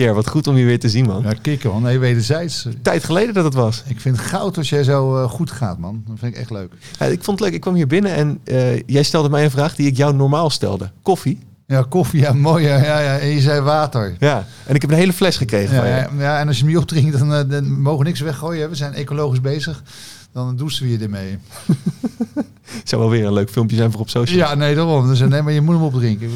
Pierre, wat goed om je weer te zien, man. Ja, kikken man. Nee, wederzijds. Tijd geleden dat het was. Ik vind het goud als jij zo eh, goed gaat, man. Dat vind ik echt leuk. Ja, ik vond het leuk. Ik kwam hier binnen en eh, jij stelde mij een vraag die ik jou normaal stelde. Koffie? Ja, koffie, ja, mooi. Ja, ja. En je zei water. Ja. En ik heb een hele fles gekregen Ja, van je. ja, ja, en als je hem niet opdrinkt, dan, eh, dan mogen we niks weggooien. We zijn ecologisch bezig. Dan douchen we je ermee. Zou wel weer een leuk filmpje zijn voor op social. Ja, nee, daarom. Dus, nee, maar je moet hem opdrinken. Ik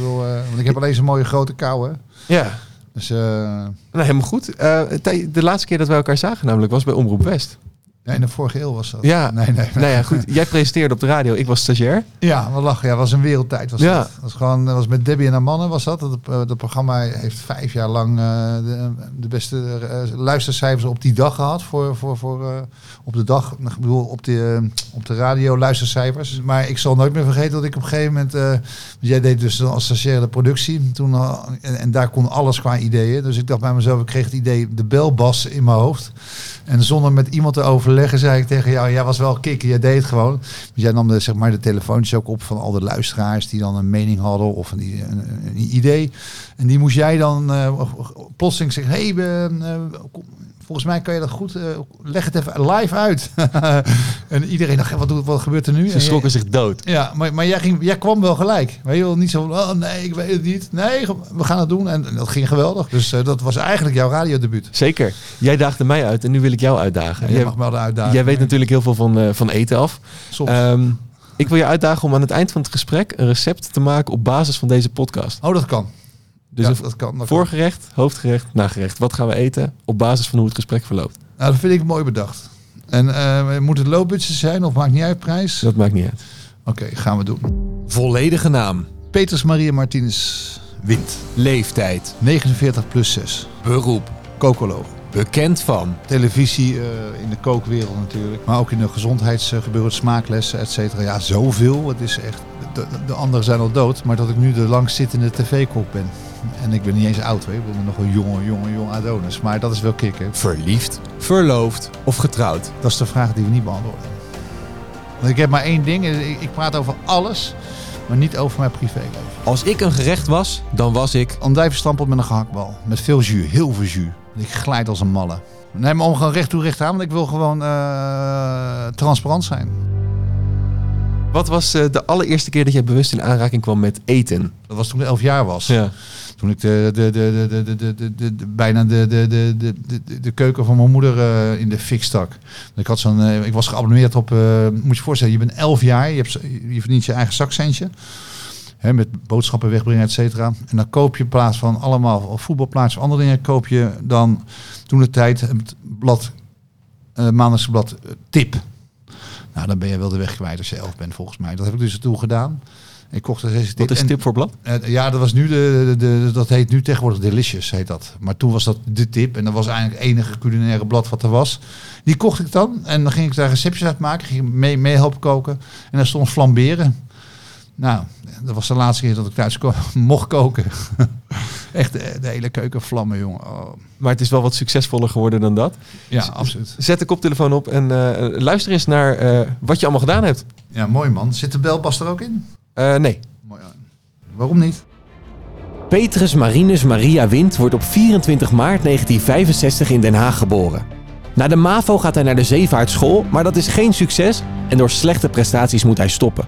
want ik heb alleen zo'n mooie grote kou, hè. Ja. Dus eh, Nou, helemaal goed. Eh, de laatste keer dat wij elkaar zagen namelijk was bij Omroep West. Ja, in de vorige eeuw was dat. Ja. Nee, nee. Nou ja, goed. Jij presenteerde op de radio. Ik was stagiair. Ja, wat lachen. Ja, was een wereldtijd. Was Ja. dat. Dat was gewoon, was met Debbie en haar mannen was dat. Dat, eh, dat programma heeft vijf jaar lang eh, de, de beste eh, luistercijfers op die dag gehad. Voor, voor, voor, eh, op de dag, ik bedoel, op de, eh, op de radio luistercijfers. Maar ik zal nooit meer vergeten dat ik op een gegeven moment... eh, jij deed dus als stagiair de productie. Toen, eh, en, en daar kon alles qua ideeën. Dus ik dacht bij mezelf, ik kreeg het idee, de belbas in mijn hoofd. En zonder met iemand te overleggen, zei ik tegen jou: Jij was wel kikker, jij deed gewoon. Jij nam de, zeg maar, de telefoontjes ook op van al de luisteraars die dan een mening hadden of een, een, idee. En die moest jij dan eh, plotseling zeggen: hey, eh, volgens mij kan je dat goed. eh, leg het even live uit. en iedereen dacht: Wat, doet, wat gebeurt er nu? Ze En schrokken zich dood. ja, maar, maar jij, ging, jij kwam wel gelijk. Weet je wel, niet zo van, oh nee, ik weet het niet. Nee, we gaan het doen. En dat ging geweldig. Dus eh, dat was eigenlijk jouw radiodebuut. Zeker. Jij daagde mij uit en nu wil ik jou uitdagen. En jij mag wel de uitdaging. jij weet natuurlijk heel veel van, eh, van eten af. Soms. Ehm, ik wil je uitdagen om aan het eind van het gesprek een recept te maken op basis van deze podcast. oh, dat kan. Dus ja, dat kan. Dat kan. voorgerecht, hoofdgerecht, nagerecht. Wat gaan we eten op basis van hoe het gesprek verloopt? Nou, dat vind ik mooi bedacht. En eh, moet het low budget zijn of maakt niet uit prijs? Dat maakt niet uit. Oké, gaan we doen. Volledige naam, Peters Maria Martinez wint. leeftijd, 49 plus 6. beroep, Kokoloog. bekend van, Televisie eh, in de kookwereld natuurlijk. Maar ook in de gezondheidsgebeuren, smaaklessen, et cetera. Ja, zoveel. Het is echt... De, de anderen zijn al dood. Maar dat ik nu de langzittende tv-kok ben. En ik ben niet eens oud, weet. Ik ben nog een jonge, jonge, jonge Adonis. Maar dat is wel kicken. verliefd, verloofd of getrouwd. Dat is de vraag die we niet beantwoorden. Want ik heb maar één ding. Ik, praat over alles, maar niet over mijn privéleven. Als ik een gerecht was, dan was ik Andijvenstampot met een gehaktbal. Met veel jus, heel veel jus. Ik glijd als een malle. Nee, maar om gewoon recht toe recht aan, want ik wil gewoon eh, transparant zijn. Wat was eh, de allereerste keer dat jij bewust in aanraking kwam met eten? Dat was toen ik elf jaar was. Ja. Toen ik de, de, de, de, de, de, de, de- de- bijna de, de, de, de, de, de keuken van mijn moeder eh, in de fik stak. Ik, had zo'n, eh, ik was geabonneerd op, eh, moet je je voorstellen, je bent elf jaar, je, hebt, je verdient je eigen zakcentje. Hè, met boodschappen wegbrengen, et cetera. En dan koop je in plaats van allemaal voetbalplaatsen of andere dingen, koop je dan toen de tijd het blad, eh maandagsblad eh, Tip. Nou, dan ben je wel de weg kwijt als je elf bent, volgens mij. Dat heb ik dus toen gedaan. Ik kocht er deze Wat is tip voor blad? eh, ja, dat was nu de, de, de- dat heet nu tegenwoordig Delicious heet dat. Maar toen was dat de tip en dat was eigenlijk het enige culinaire blad wat er was. Die kocht ik dan en dan ging ik daar receptjes uit maken, ging mee, mee helpen koken en daar stond flamberen. Nou, dat was de laatste keer dat ik thuis ko- mocht koken. Echt de, de hele keuken vlammen, jongen. Oh. Maar het is wel wat succesvoller geworden dan dat. Ja, absoluut. Zet de koptelefoon op en eh, luister eens naar eh, wat je allemaal gedaan hebt. Ja, mooi man. Zit de belpas er ook in? Eh, nee. Mooi. ja. Waarom niet? Petrus Marinus Maria Wind wordt op 24 maart 1965 in Den Haag geboren. Na de MAVO gaat hij naar de zeevaartschool, maar dat is geen succes en door slechte prestaties moet hij stoppen.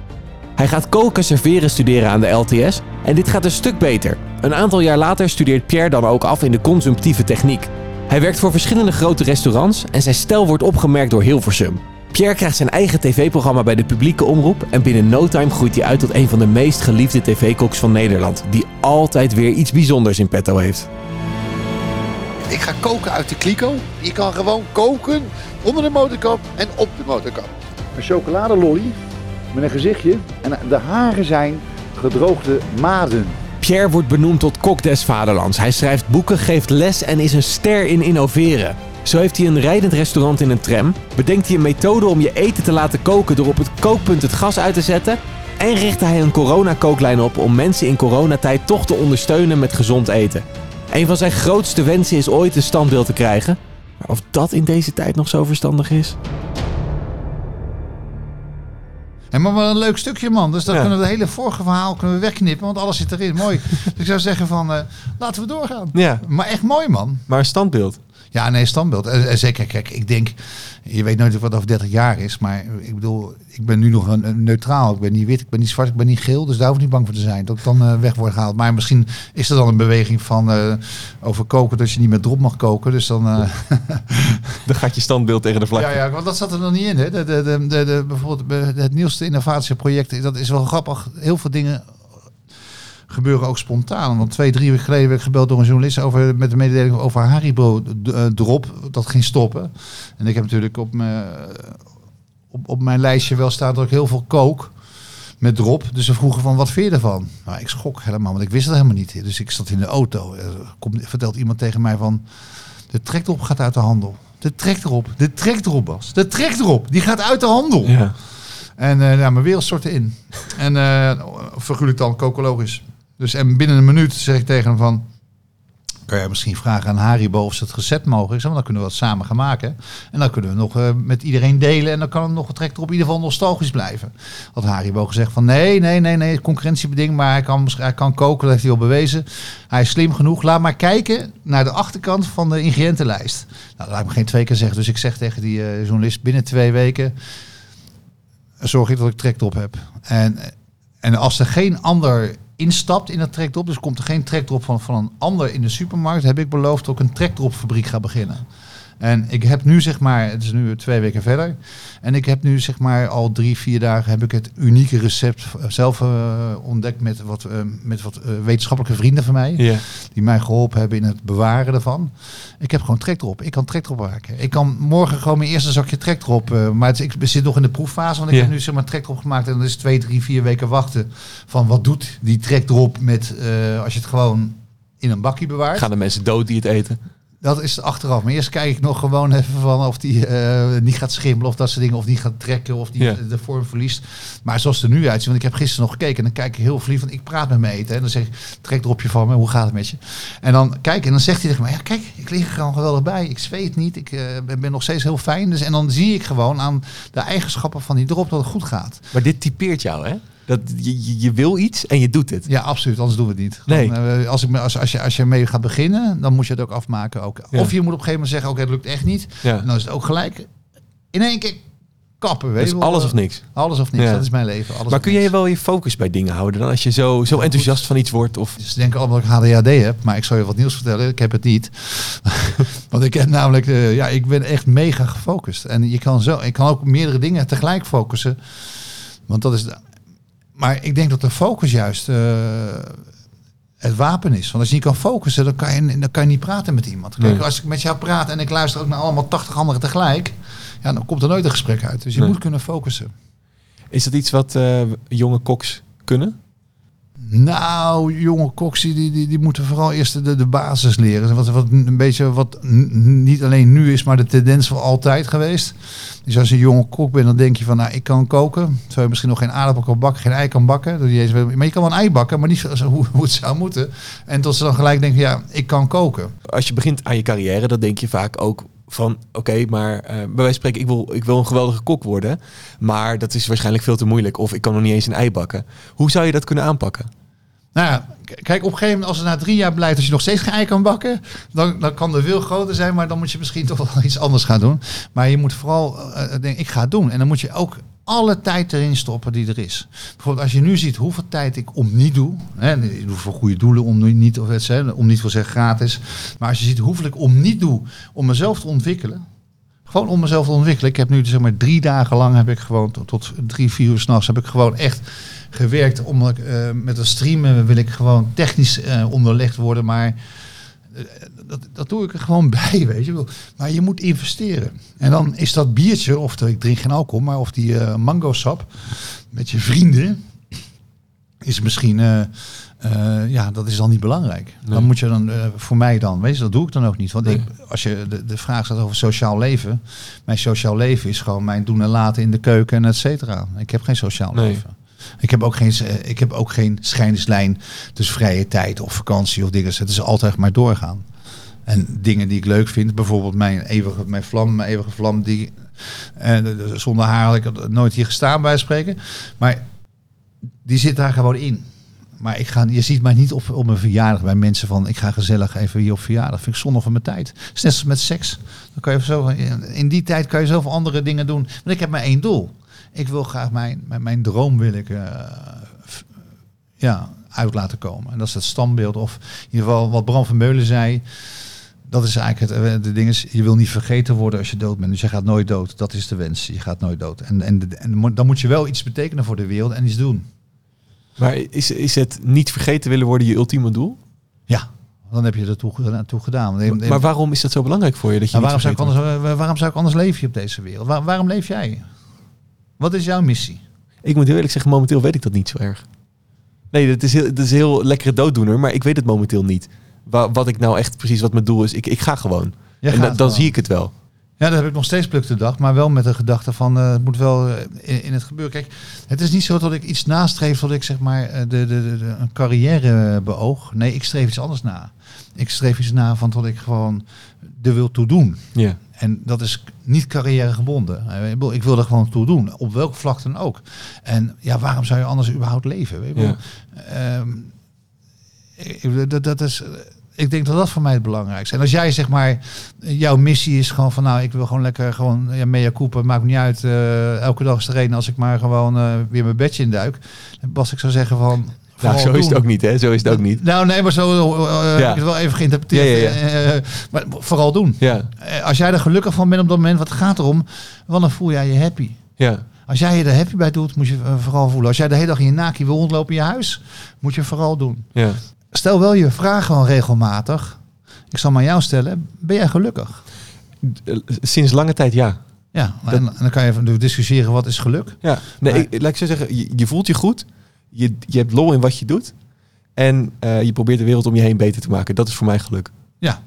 Hij gaat koken serveren studeren aan de LTS en dit gaat een stuk beter. Een aantal jaar later studeert Pierre dan ook af in de consumptieve techniek. Hij werkt voor verschillende grote restaurants en zijn stijl wordt opgemerkt door Hilversum. Pierre krijgt zijn eigen tv-programma bij de publieke omroep en binnen no time groeit hij uit tot een van de meest geliefde tv-koks van Nederland, die altijd weer iets bijzonders in petto heeft. Ik ga koken uit de kliko. Je kan gewoon koken onder de motorkap en op de motorkap. Een chocoladelolly met een gezichtje. En de haren zijn gedroogde maden. Pierre wordt benoemd tot kok des vaderlands. Hij schrijft boeken, geeft les en is een ster in innoveren. Zo heeft hij een rijdend restaurant in een tram, bedenkt hij een methode om je eten te laten koken door op het kookpunt het gas uit te zetten en richtte hij een coronakooklijn op om mensen in coronatijd toch te ondersteunen met gezond eten. Een van zijn grootste wensen is ooit een standbeeld te krijgen, maar of dat in deze tijd nog zo verstandig is? En maar wel een leuk stukje, man. Dus dan Ja. kunnen we het hele vorige verhaal kunnen we wegknippen, want alles zit erin. Mooi. dus ik zou zeggen van, eh, laten we doorgaan. Ja, Maar echt mooi, man. maar een standbeeld. Ja, nee, standbeeld. En, en zeker, kijk, ik denk, je weet nooit wat over 30 jaar is, maar ik bedoel, ik ben nu nog een, een neutraal. Ik ben niet wit, ik ben niet zwart, ik ben niet geel, dus daar hoef ik niet bang voor te zijn. Dat ik dan eh, weg word gehaald. Maar misschien is er dan een beweging van eh, over koken, dat je niet meer drop mag koken. Dus dan. eh, Dan gaat je standbeeld tegen de vlag. ja, ja, want dat zat er nog niet in. Hè? De, de, de, de, bijvoorbeeld eh, het nieuwste innovatieproject, dat is wel grappig. Heel veel dingen gebeuren ook spontaan. Want twee, drie weken geleden werd ik gebeld door een journalist over, met de mededeling over Haribo eh, drop. Dat ging stoppen. En ik heb natuurlijk op mijn, op, op mijn lijstje wel staan dat ik heel veel kook met drop. Dus ze vroegen van, wat vind je ervan? Nou, ik schrok helemaal, want ik wist het helemaal niet. Dus ik zat in de auto. Er komt, vertelt iemand tegen mij van, de trekdrop gaat uit de handel. De trekt erop, de trekt erop, Bas. De trekt erop, die gaat uit de handel. Ja. En eh ja, mijn wereld stortte in. En uh, figuurlijk dan, kokologisch. Dus en binnen een minuut zeg ik tegen hem van... Kan jij misschien vragen aan Haribo of ze het recept mogen? Ik zeg, dan kunnen we het samen gaan maken. En dan kunnen we nog eh, met iedereen delen. En dan kan het nog trekt op ieder geval nostalgisch blijven. Had Haribo gezegd van nee, nee, nee, nee, concurrentiebeding. Maar hij kan, hij kan koken, dat heeft hij al bewezen. Hij is slim genoeg. Laat maar kijken naar de achterkant van de ingrediëntenlijst. Nou, laat ik me geen twee keer zeggen. Dus ik zeg tegen die eh, journalist binnen twee weken zorg ik dat ik trekdrop heb. En, en als er geen ander instapt in dat trekdrop, dus komt er geen trekdrop van, van een ander in de supermarkt, heb ik beloofd dat ik een trekdropfabriek ga beginnen. En ik heb nu zeg maar, het is nu twee weken verder, en ik heb nu zeg maar al drie, vier dagen heb ik het unieke recept zelf eh, ontdekt met wat, eh, met wat eh, wetenschappelijke vrienden van mij die mij geholpen hebben in het bewaren ervan. Ik heb gewoon trekdrop. Ik kan trekdrop maken. Ik kan morgen gewoon mijn eerste zakje trekdrop. eh maar het, ik zit nog in de proeffase. Want ik heb nu zeg maar trekdrop gemaakt. En dat is twee, drie, vier weken wachten. Van wat doet die trekdrop met eh, als je het gewoon in een bakje bewaart. Gaan de mensen dood die het eten? Dat is achteraf. Maar eerst kijk ik nog gewoon even van of die eh, niet gaat schimmelen of dat soort dingen. Of niet gaat trekken of die Ja. de, vorm verliest. Maar zoals het er nu uitziet. Want ik heb gisteren nog gekeken. En dan kijk ik heel verliefd. Want ik praat met mijn eten. En dan zeg ik, trek erop je van me. Hoe gaat het met je? En dan kijk en dan zegt hij tegen mij. Ja kijk, ik lig er gewoon geweldig bij. Ik zweet niet. Ik eh, ben, ben nog steeds heel fijn. Dus, en dan zie ik gewoon aan de eigenschappen van die drop dat het goed gaat. Maar dit typeert jou, hè? Dat, je, je, wil iets en je doet het. Ja, absoluut. Anders doen we het niet. Nee. Eh, als, ik, als, als, je, als je mee gaat beginnen, dan moet je het ook afmaken. Ook. Ja. Of je moet op een gegeven moment zeggen, oké, het lukt echt niet. Ja. En dan is het ook gelijk in één keer kappen. Weet Dus wel. alles of niks. Alles of niks, Ja. dat is mijn leven. Alles Maar kun jij wel je focus bij dingen houden dan als je zo, zo enthousiast van iets wordt? Of... Ze denken allemaal dat ik HDHD heb, maar ik zal je wat nieuws vertellen. Ik heb het niet. Want ik heb namelijk, eh, ja, ik ben echt mega gefocust. En je kan zo, ik kan ook meerdere dingen tegelijk focussen. Want dat is, de- maar ik denk dat de focus juist eh, het wapen is. Want als je niet kan focussen, dan kan je, dan kan je niet praten met iemand. Kijk, Nee. als ik met jou praat en ik luister ook naar allemaal 80 anderen tegelijk, ja, dan komt er nooit een gesprek uit. Dus je Nee. moet kunnen focussen. Is dat iets wat eh, jonge koks kunnen? Nou, jonge koks die, die, die, moeten vooral eerst de, de basis leren. Wat, wat een beetje wat niet alleen nu is, maar de tendens van altijd geweest. Dus als je een jonge kok bent, dan denk je van, nou, ik kan koken. Terwijl je misschien nog geen aardappel kan bakken, geen ei kan bakken. Maar je kan wel een ei bakken, maar niet hoe, hoe het zou moeten. En tot ze dan gelijk denken, ja, ik kan koken. Als je begint aan je carrière, dan denk je vaak ook van... Oké, maar eh, bij wijze van spreken, ik wil, ik wil een geweldige kok worden. Maar dat is waarschijnlijk veel te moeilijk. Of ik kan nog niet eens een ei bakken. Hoe zou je dat kunnen aanpakken? Nou ja, kijk, op een gegeven moment, als het na drie jaar blijft, als je nog steeds geen ei kan bakken, dan, dan kan de wil groter zijn, maar dan moet je misschien toch wel iets anders gaan doen. Maar je moet vooral denken, ik ga het doen. En dan moet je ook alle tijd erin stoppen die er is. Bijvoorbeeld als je nu ziet hoeveel tijd ik om niet doe. Hè, ik doe voor goede doelen om niet, of het, hè, om niet wil zeggen gratis. Maar als je ziet hoeveel ik om niet doe om mezelf te ontwikkelen. Gewoon om mezelf te ontwikkelen. Ik heb nu zeg maar drie dagen lang heb ik gewoon tot, drie, vier uur s'nachts heb ik gewoon echt gewerkt. Omdat ik, eh, met het streamen wil ik gewoon technisch eh, onderlegd worden. Maar dat, dat doe ik er gewoon bij, weet je wel. Maar je moet investeren. En dan is dat biertje, of ik drink geen alcohol, maar of die eh, mango sap met je vrienden, is misschien, eh, eh, ja, dat is dan niet belangrijk. Nee. Dan moet je dan, eh, voor mij dan, weet je, dat doe ik dan ook niet. Want Nee. ik, als je de, de vraag staat over sociaal leven, mijn sociaal leven is gewoon mijn doen en laten in de keuken en et cetera. Ik heb geen sociaal Nee. leven. Ik heb ook geen, eh, ik heb ook geen tussen vrije tijd of vakantie of dingen. Het is altijd maar doorgaan. En dingen die ik leuk vind, bijvoorbeeld mijn eeuwige, mijn vlam, mijn eeuwige vlam, die de- zonder haar had ik nooit hier gestaan bij spreken. Maar die zit daar gewoon in. Maar ik ga, je ziet mij niet op, op mijn verjaardag bij mensen van ik ga gezellig even hier op verjaardag. Vind ik zonde van mijn tijd. Het is net als met seks. Dan kan je zo, in die tijd kan je zoveel andere dingen doen. Want ik heb maar één doel. Ik wil graag mijn, mijn, mijn droom wil ik, eh, f- ja, uit laten komen. En dat is het standbeeld. Of in ieder geval wat Bram van Meulen zei. Dat is eigenlijk het, eh, de ding is, je wil niet vergeten worden als je dood bent. Dus je gaat nooit dood. Dat is de wens. Je gaat nooit dood. En, en, en dan moet je wel iets betekenen voor de wereld en iets doen. Maar is, is het niet vergeten willen worden je ultieme doel? Ja, dan heb je er toe, gedaan. Maar waarom is dat zo belangrijk voor je? Dat je Nou, waarom, zou ik anders, eh, waarom zou ik anders leven op deze wereld? Waar- waarom leef jij? Wat is jouw missie? Ik moet heel eerlijk zeggen, momenteel weet ik dat niet zo erg. Nee, dat is heel, dat is een heel lekkere dooddoener, maar ik weet het momenteel niet. Wa- wat ik nou echt precies wat mijn doel is. Ik, ik ga gewoon. Jij en da- dan gewoon. zie ik het wel. Ja, dat heb ik nog steeds pluk de dag, maar wel met de gedachte van eh, het moet wel eh, in, in het gebeuren. Kijk, het is niet zo dat ik iets nastreef dat ik zeg maar eh, de, de, de, de- een carrière beoog. Nee, ik streef iets anders na. Ik streef iets na van dat ik gewoon er wil toe doen. Ja. En dat is niet carrière gebonden. Eh, ik wil er gewoon toe doen, op welk vlak dan ook. En ja, waarom zou je anders überhaupt leven? Weet je? Ehm, ik- dat, dat is, ik denk dat dat voor mij het belangrijkste. En als jij zeg maar, jouw missie is gewoon van nou, ik wil gewoon lekker gewoon ja, mea culpa, maakt me niet uit. eh, elke dag is de reden als ik maar gewoon eh, weer mijn bedje induik. Dan Bas, ik zou zeggen van. Nou, zo is het ook niet, hè? Zo is het ook niet. Nou, nee, maar zo eh, heb ik het wel even geïnterpreteerd. Ja, ja, Eh, maar vooral doen. Ja, Als jij er gelukkig van bent op dat moment, wat gaat erom? Want dan voel jij je happy. ja. Als jij je er happy bij doet, moet je vooral voelen. Als jij de hele dag in je naki wil rondlopen in je huis, moet je vooral doen. ja. Stel wel je vraag gewoon regelmatig. Ik zal maar jou stellen. Ben jij gelukkig? Sinds lange tijd ja. Ja, en, en dan kan je even discussiëren wat is geluk. Ja, nee, Maar- ik, laat ik zo zeggen, je, je voelt je goed. Je, je hebt lol in wat je doet. En eh, je probeert de wereld om je heen beter te maken. Dat is voor mij geluk. Ja.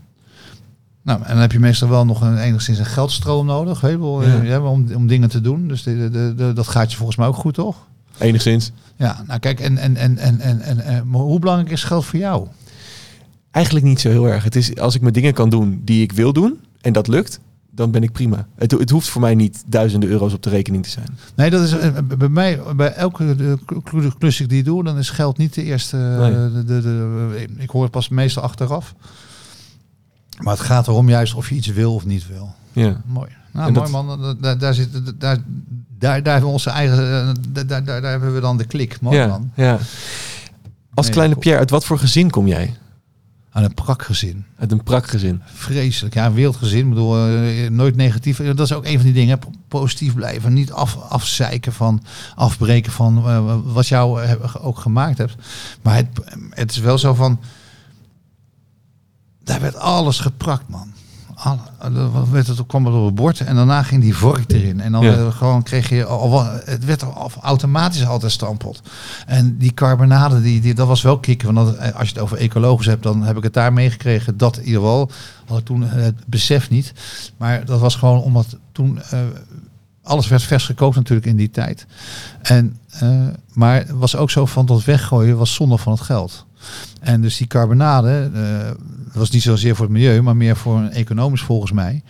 Nou, en dan heb je meestal wel nog een, enigszins een geldstroom nodig Ja. eh, om, om dingen te doen. Dus de, de, de- dat gaat je volgens mij ook goed, toch? Enigszins. Ja, nou kijk, en, en, en, en, en, en, eh, maar hoe belangrijk is geld voor jou? Eigenlijk niet zo heel erg. Het is als ik mijn dingen kan doen die ik wil doen. En dat lukt. Dan ben ik prima. Het, het hoeft voor mij niet duizenden euro's op de rekening te zijn. Nee, dat is eh, bij mij, bij elke klu- klus die ik die doe, dan is geld niet de eerste. eh, Nee. De, de, de, ik hoor het pas meestal achteraf. Maar het gaat erom juist of je iets wil of niet wil. Ja. Mooi. Nou, En mooi dat- man. Daar, daar, zit, daar, daar, daar hebben we onze eigen. eh, Daar, daar, daar, hebben we dan de klik. Mooi ja, man. ja. Als Nee, kleine. Pierre, uit wat voor gezin kom jij? Aan een prakgezin. Uit een prakgezin. Vreselijk. Ja, een wereldgezin. Ik bedoel, eh, nooit negatief. Dat is ook een van die dingen. po- Positief blijven. Niet af, afzeiken van, afbreken van eh, wat jou eh, ook gemaakt hebt. Maar het, het is wel zo van... Daar werd alles geprakt, man. Alle, wat werd het, kwam het op het bord en daarna ging die vork erin. En dan Ja. gewoon kreeg je... Al, het werd er al- automatisch altijd stampot. En die carbonade, die, die, dat was wel kicken. Want dat, eh, als je het over ecologisch hebt, dan heb ik het daar meegekregen. Dat in ieder geval. Had ik toen eh, het besef niet. Maar dat was gewoon omdat toen... eh, alles werd vers gekookt natuurlijk in die tijd. En, maar het was ook zo van dat weggooien was zonde van het geld. En dus die carbonade eh, was niet zozeer voor het milieu, maar meer voor een economisch volgens mij.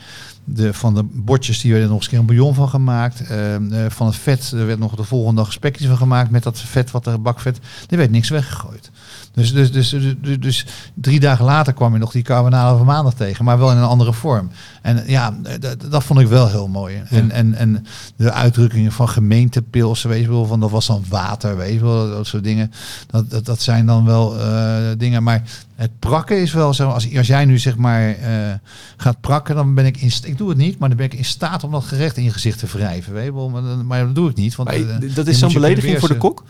De, van de bordjes die werden er nog eens een keer een bouillon van gemaakt. Eh, eh, van het vet er werd nog de volgende dag spekjes van gemaakt met dat vet, wat er bakvet. Er werd niks weggegooid. Dus, dus, dus, dus, dus, dus drie dagen later kwam je nog die carbonade van maandag tegen, maar wel in een andere vorm. En ja, d- dat vond ik wel heel mooi. En, en, en de uitdrukkingen van gemeentepils, weet je wel, van dat was dan water, weet je wel, dat soort dingen. Dat, dat, dat zijn dan wel eh, dingen. Maar het prakken is wel zo. Als, als jij nu zeg maar eh, gaat prakken, dan ben ik in Ik doe het niet, maar dan ben ik in staat om dat gerecht in je gezicht te wrijven. Weet je wel. Maar, dan- maar dat doe ik niet. Want, eh, dat is zo'n belediging voor de kok?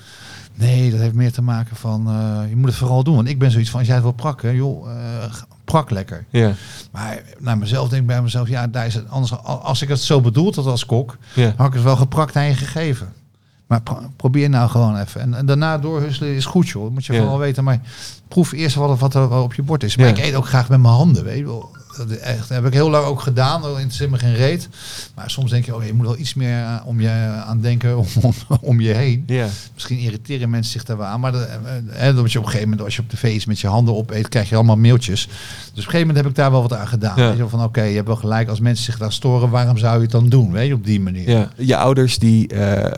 Nee, dat heeft meer te maken van. eh, je moet het vooral doen. Want ik ben zoiets van: als jij het wil prakken, joh, prak lekker. Ja. Maar naar mezelf denk ik bij mezelf: ja, daar is het anders. Als ik het zo bedoeld had als kok, ja. had ik het wel geprakt aan je gegeven. Maar pro- probeer nou gewoon even. En, en daarna doorhusselen is goed, joh. Dat moet je Ja. vooral weten. Maar proef eerst wat, wat er op je bord is. Maar ik eet ook graag met mijn handen, weet je wel. dat, echt, dat heb ik heel lang ook gedaan. Dat interesseert me geen reet. Maar soms denk je, oh, je moet wel iets meer eh, om je aan denken om, om, om je heen. Ja. Misschien irriteren mensen zich daar wel aan. Maar dat, eh, eh, dat je op een gegeven moment, als je op de feest met je handen opeet, krijg je allemaal mailtjes. Dus op een gegeven moment heb ik daar wel wat aan gedaan. Ja. Weet je, wel, van oké, je hebt wel gelijk. Als mensen zich daar storen, waarom zou je het dan doen? Weet je, op die manier. Je ouders die, eh,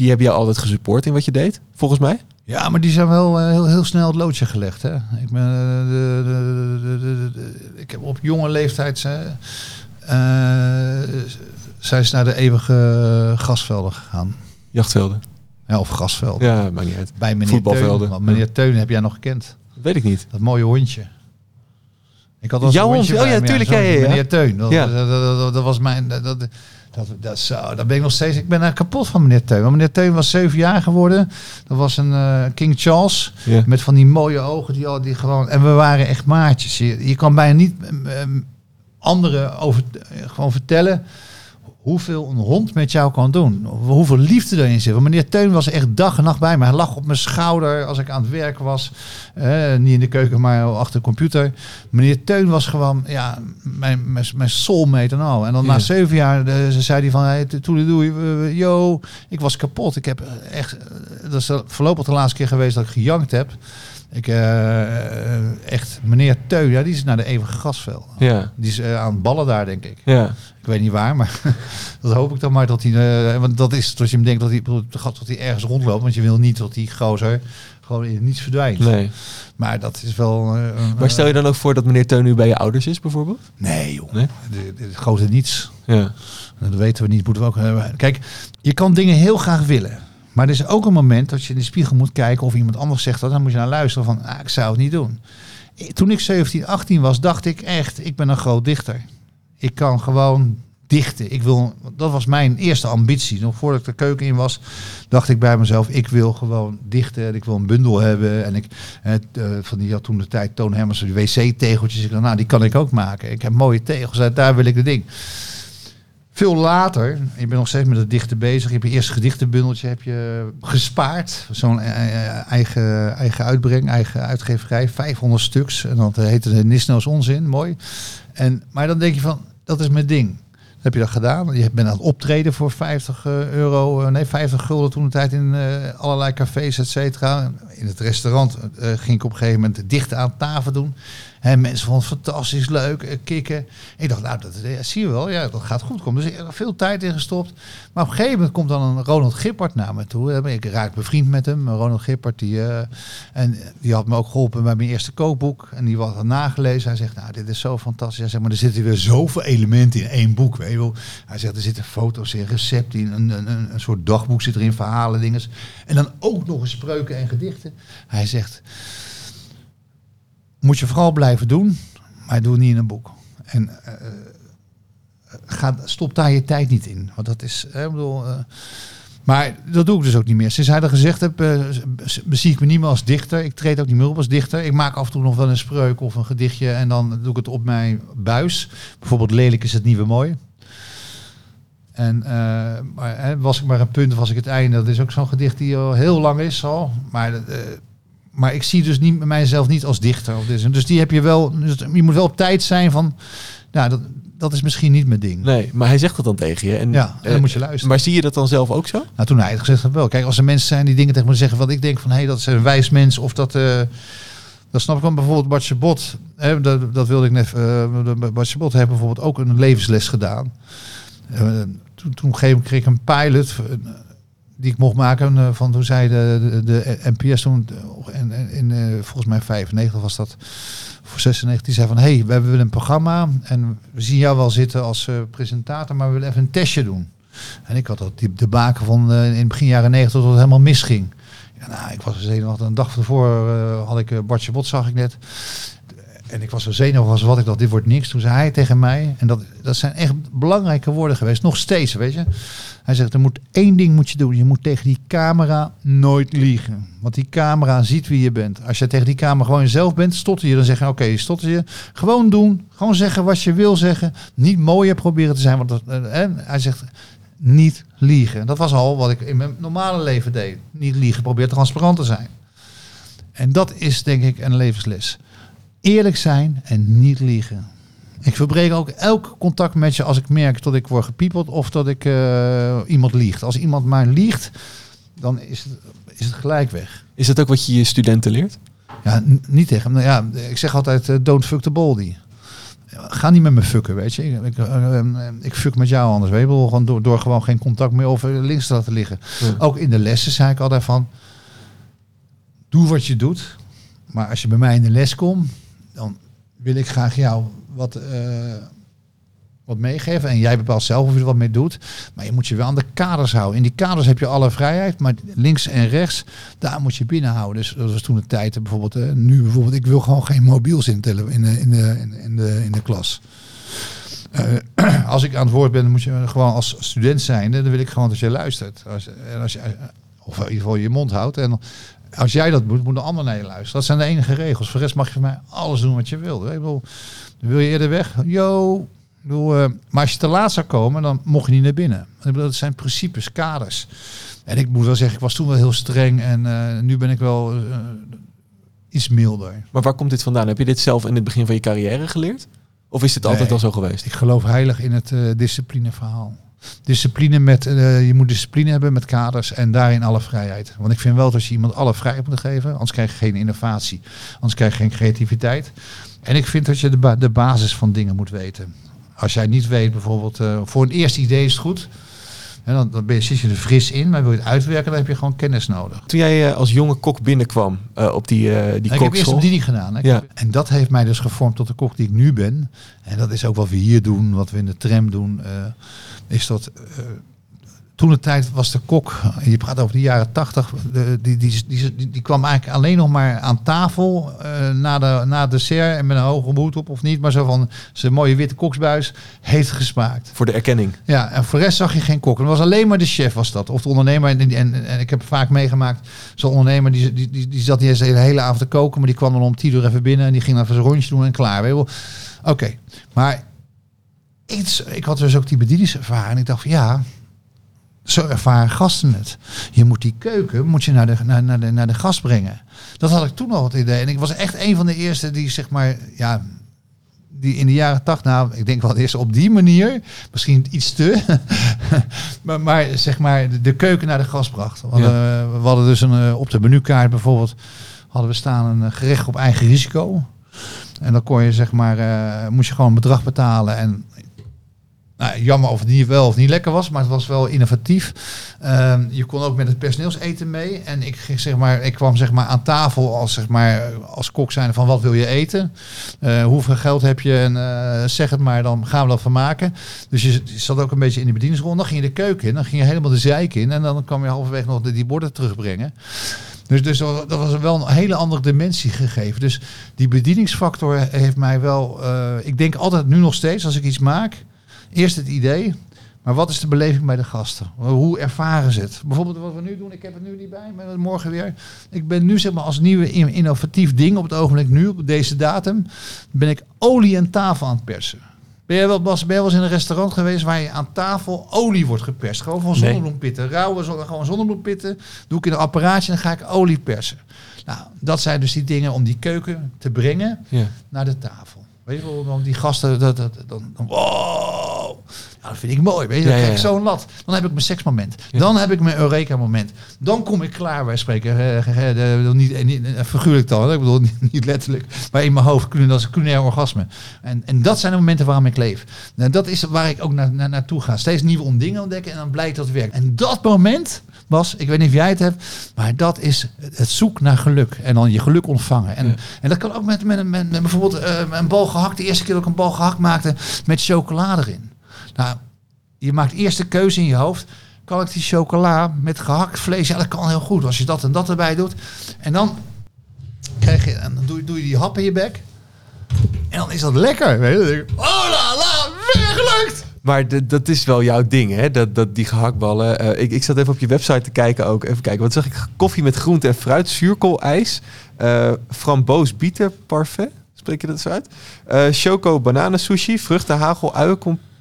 die hebben jou altijd gesupport in wat je deed, volgens mij. Ja, maar die zijn wel eh, heel, heel snel het loodje gelegd. Hè? Ik, ben, eh, de, de, de, ik heb op jonge leeftijd eh, eh, zijn ze naar de eeuwige gasvelden gegaan. Jachtvelden. Ja, of gasvelden. Ja, maakt niet uit. Bij meneer Voetbalvelden. Teun. Want meneer Teun heb jij nog gekend. Weet ik niet. Dat mooie hondje. Ik had als Jouw hondje hond? Oh ja, me, tuurlijk, zo- ja, ja, ja. Meneer Teun. Dat, Ja. dat, dat, dat- dat was mijn... Dat, dat, dat, zo, daar ben ik nog steeds... Ik ben er kapot van meneer Teun. Want meneer Teun was zeven jaar geworden. Dat was een eh, King Charles. Ja. Met van die mooie ogen. Die, al- die gewoon, en we waren echt maatjes. Je, je kan bijna niet ehm, ehm, anderen over, eh, gewoon vertellen hoeveel een hond met jou kan doen. Hoeveel liefde erin zit. Want meneer Teun was echt dag en nacht bij me. Hij lag op mijn schouder als ik aan het werken was. Eh, niet in de keuken, maar achter de computer. Meneer Teun was gewoon ja, mijn, mijn, mijn soulmate en al. En dan Ja. na zeven jaar eh, ze zei hij van... Hey, toeledoei, eh, yo, ik was kapot. Ik heb echt... Dat is voorlopig de laatste keer geweest dat ik gejankt heb. Ik, echt, meneer Teun, ja, die is naar de eeuwige gasveld. Ja. Die is aan het ballen daar, denk ik. Ja. Ik weet niet waar, maar dat hoop ik dan maar dat hij. eh, want dat is dat je hem denkt dat hij, dat hij ergens rondloopt. Want je wil niet dat die gozer gewoon in het niets verdwijnt. Nee. Maar dat is wel. eh, een- Maar stel je dan ook voor dat meneer Teun nu bij je ouders is, bijvoorbeeld? Nee, joh. Nee? De, de, grote niets. Ja. Dat weten we niet. Moeten we ook hebben. Kijk, je kan dingen heel graag willen. Maar er is ook een moment dat je in de spiegel moet kijken of iemand anders zegt dat. Dan moet je naar luisteren van, ah, ik zou het niet doen. Toen ik 17, 18 was, dacht ik echt, ik ben een groot dichter. Ik kan gewoon dichten. Ik wil, dat was mijn eerste ambitie. Nog voordat ik de keuken in was, dacht ik bij mezelf, ik wil gewoon dichten. En ik wil een bundel hebben. En ik, eh, van die had toen de tijd Toon Hemmers, wc-tegeltjes. Ik dacht, nou, die kan ik ook maken. Ik heb mooie tegels, daar wil ik het ding. Veel later, je bent nog steeds met het dichten bezig. Je hebt je eerste gedichtenbundeltje heb je gespaard. Zo'n eh, eh, eigen, eigen uitbreng, eigen uitgeverij. 500 stuks. En dat heette de Nisno's Onzin. Mooi. En, maar dan denk je van, dat is mijn ding. Heb je dat gedaan. Je bent aan het optreden voor 50 eh, euro. eh, Nee, 50 gulden toen de tijd in eh, allerlei cafés, et cetera. In het restaurant ging ik op een gegeven moment dichten aan tafel doen. En mensen vonden het fantastisch leuk, eh, kikken. Ik dacht, nou, dat eh, zie je wel, ja, dat gaat goed komen. Dus ik heb veel tijd in gestopt. Maar op een gegeven moment komt dan Ronald Gippert naar me toe. Ik raak bevriend met hem, Ronald Gippert. Die, eh, en die had me ook geholpen bij mijn eerste kookboek. En die had nagelezen. Hij zegt, nou, dit is zo fantastisch. Hij zegt, maar er zitten weer zoveel elementen in één boek. Weet je wel. Hij zegt, er zitten foto's in, recepten in, een, een, een, een soort dagboek zit erin, verhalen, dingen. En dan ook nog eens spreuken en gedichten. Hij zegt, moet je vooral blijven doen, maar doe het niet in een boek. En eh, ga, stop daar je tijd niet in. Want dat is, eh, bedoel, eh, maar dat doe ik dus ook niet meer. Sinds hij dat gezegd heeft, eh, bezie ik me niet meer als dichter. Ik treed ook niet meer op als dichter. Ik maak af en toe nog wel een spreuk of een gedichtje en dan doe ik het op mijn buis. Bijvoorbeeld lelijk is het nieuwe mooi. En eh, maar, was ik maar een punt, was ik het einde. Dat is ook zo'n gedicht die al heel lang is al. Maar, eh, maar ik zie dus niet, mijzelf niet als dichter. Of dit. Dus die heb je wel. Dus je moet wel op tijd zijn van. Nou, dat, dat is misschien niet mijn ding. Nee, maar hij zegt dat dan tegen je. En, Ja, dan eh, moet je luisteren. Maar zie je dat dan zelf ook zo? Nou, toen hij het gezegd had wel. Kijk, als er mensen zijn die dingen tegen me zeggen wat ik denk van hé, hey, dat is een wijs mens of dat. eh dat snap ik wel. Bijvoorbeeld Bartje Bot. Hè, dat, dat wilde ik net. Uh, Bartje Bot heeft bijvoorbeeld ook een levensles gedaan. Uh, toen, toen kreeg ik een pilot uh, die ik mocht maken uh, van toen zei de, de, NPS toen in uh, volgens mij 95 was dat voor 96 die zei van hey we hebben een programma en we zien jou wel zitten als uh, presentator maar we willen even een testje doen en ik had dat die, de baken van uh, in begin jaren 90 tot het helemaal misging ja, nou, ik was er zenuwachtig een dag ervoor uh, had ik Bartje Bot zag ik net en ik was zo zenuwachtig wat ik dacht, dit wordt niks. Toen zei hij tegen mij, en dat, dat zijn echt belangrijke woorden geweest, nog steeds, weet je. Hij zegt, er moet één ding moet je doen. Je moet tegen die camera nooit liegen. Want die camera ziet wie je bent. Als je tegen die camera gewoon jezelf bent, stotter je. Dan zeg je, oké, stotter je. Gewoon doen. Gewoon zeggen wat je wil zeggen. Niet mooier proberen te zijn. Want dat, eh, hij zegt, niet liegen. Dat was al wat ik in mijn normale leven deed. Niet liegen, probeer transparant te zijn. En dat is denk ik een levensles eerlijk zijn en niet liegen. Ik verbreek ook elk contact met je als ik merk dat ik word gepiepeld of dat ik eh, iemand liegt. Als iemand maar liegt, dan is het, is het gelijk weg. Is dat ook wat je je studenten leert? Ja, niet tegen hem. Nou ja, ik zeg altijd, eh, don't fuck the baldy. Ga niet met me fucken, weet je. Ik, ik, eh, ik fuck met jou anders, weet je. Gewoon door, door gewoon geen contact meer of eh, links te laten liggen. Ja. Ook in de lessen zei ik altijd van, doe wat je doet. Maar als je bij mij in de les komt, dan wil ik graag jou wat, eh, wat meegeven. En jij bepaalt zelf of je er wat mee doet. Maar je moet je wel aan de kaders houden. In die kaders heb je alle vrijheid. Maar links en rechts, daar moet je binnenhouden. Dus dat was toen de tijd. eh, Bijvoorbeeld, eh, nu bijvoorbeeld, ik wil gewoon geen mobiels in, in, de, in, de, in, de- in, de, klas. Als ik aan het woord ben, moet je gewoon als student zijn. Dan wil ik gewoon dat je luistert. Als, en als je, of in ieder geval je mond houdt. En als jij dat moet, moet de ander naar je luisteren. Dat zijn de enige regels. Voor de rest mag je van mij alles doen wat je wil. Ik bedoel, wil je eerder weg? Yo. Bedoel, eh, maar als je te laat zou komen, dan mocht je niet naar binnen. Ik bedoel, dat zijn principes, kaders. En ik moet wel zeggen, ik was toen wel heel streng. En eh, nu ben ik wel eh, iets milder. Maar waar komt dit vandaan? Heb je dit zelf in het begin van je carrière geleerd? Of is dit altijd al zo geweest? Ik geloof heilig in het disciplineverhaal. Discipline met, eh, je moet discipline hebben met kaders en daarin alle vrijheid. Want ik vind wel dat als je iemand alle vrijheid moet geven, anders krijg je geen innovatie, anders krijg je geen creativiteit. En ik vind dat je de, de basis van dingen moet weten. Als jij niet weet, bijvoorbeeld, eh, voor een eerste idee is het goed. En dan, dan ben je, zit je er fris in, maar wil je het uitwerken, dan heb je gewoon kennis nodig. Toen jij eh, als jonge kok binnenkwam eh, op die, eh die ik heb eerst kokschool. een bediening gedaan. hè. Ja. En dat heeft mij dus gevormd tot de kok die ik nu ben. En dat is ook wat we hier doen, wat we in de tram doen. is dat toen de tijd was de kok, je praat over de jaren tachtig, die, die, die, die, die kwam eigenlijk alleen nog maar aan tafel eh, na, de, na het dessert en met een hoge hoed op of niet, maar zo van zijn mooie witte koksbuis heeft gesmaakt. Voor de erkenning. Ja, en voor de rest zag je geen kok. Het was alleen maar de chef was dat. Of de ondernemer. En, en, en ik heb vaak meegemaakt, zo'n ondernemer die, die, die, die zat niet eens de hele, avond te koken, maar die kwam dan om tien uur even binnen en die ging dan even zijn rondje doen en klaar. Oké, maar iets, ik had dus ook die bedieningservaring. Ik dacht van ja, zo ervaren gasten het. Je moet die keuken moet je naar, de, naar, naar, de, naar de gast brengen. Dat had ik toen al het idee. En ik was echt een van de eerste die zeg maar, ja, die in de jaren tachtig, nou, ik denk wel eerst op die manier, misschien iets te, maar, maar zeg maar de, de keuken naar de gast bracht. We hadden, we hadden dus een, eh, op de menukaart bijvoorbeeld, hadden we staan een eh, gerecht op eigen risico. En dan kon je zeg maar, eh, moest je gewoon een bedrag betalen en nou, jammer of het niet wel of niet lekker was, maar het was wel innovatief. Ehm, je kon ook met het personeelseten mee. En ik, ging, zeg maar, ik kwam zeg maar, aan tafel als, zeg maar, als kok zijn van wat wil je eten? Eh, hoeveel geld heb je? En eh, zeg het maar, dan gaan we dat van maken. Dus je, zat ook een beetje in de bedieningsrol. Dan ging je de keuken in, dan ging je helemaal de zeik in. En dan kwam je halverwege nog de, die borden terugbrengen. Dus, dus dat dat was wel een hele andere dimensie gegeven. Dus die bedieningsfactor heeft mij wel... eh, ik denk altijd nu nog steeds, als ik iets maak... Eerst het idee, maar wat is de beleving bij de gasten? Hoe ervaren ze het? Bijvoorbeeld wat we nu doen, ik heb het nu niet bij, maar morgen weer. Ik ben nu zeg maar als nieuwe in- innovatief ding op het ogenblik nu, op deze datum, ben ik olie en tafel aan het persen. Ben jij wel, Bas, ben jij wel eens in een restaurant geweest waar je aan tafel olie wordt geperst? Gewoon van Nee. zonnebloempitten, rauwe zon, gewoon zonnebloempitten. Doe ik in een apparaatje en dan ga ik olie persen. Nou, dat zijn dus die dingen om die keuken te brengen Ja. naar de tafel. Weet je wel, die gasten, dat, dat, dan, dan, wow. Ja, dat vind ik mooi. Weet je, dan Ja, ja, krijg ik ja. zo'n lat. Dan heb ik mijn seksmoment. Dan heb ik mijn Eureka-moment. Dan kom ik klaar, wij spreken. eh, niet, eh, niet, eh, figuurlijk dan, ik bedoel niet, letterlijk. Maar in mijn hoofd, kunnen dat is een culinair orgasme. En, en dat zijn de momenten waarom ik leef. Nou, dat is waar ik ook naar, naar, naartoe ga. Steeds nieuwe dingen ontdekken en dan blijkt dat het werkt. En dat moment, Bas, ik weet niet of jij het hebt, maar dat is het zoek naar geluk. En dan je geluk ontvangen. En, Ja. en dat kan ook met, met, met, met bijvoorbeeld eh, een bal gehakt. De eerste keer dat ik een bal gehakt maakte met chocolade erin. Nou, je maakt eerst de keuze in je hoofd. Kan ik die chocola met gehakt vlees? Ja, dat kan heel goed. Als je dat en dat erbij doet. En dan, krijg je, en dan doe, je- doe je die hap in je bek. En dan is dat lekker. Weet oh la la, weer gelukt. Maar dat is wel jouw ding, hè? Dat, dat, die gehaktballen. Eh, ik, ik zat even op je website te kijken ook. Even kijken, wat zag ik? Koffie met groente en fruit, zuurkoolijs, eh framboos bieten parfait. Spreek je dat zo uit? Eh choco bananen sushi, vruchten, hagel,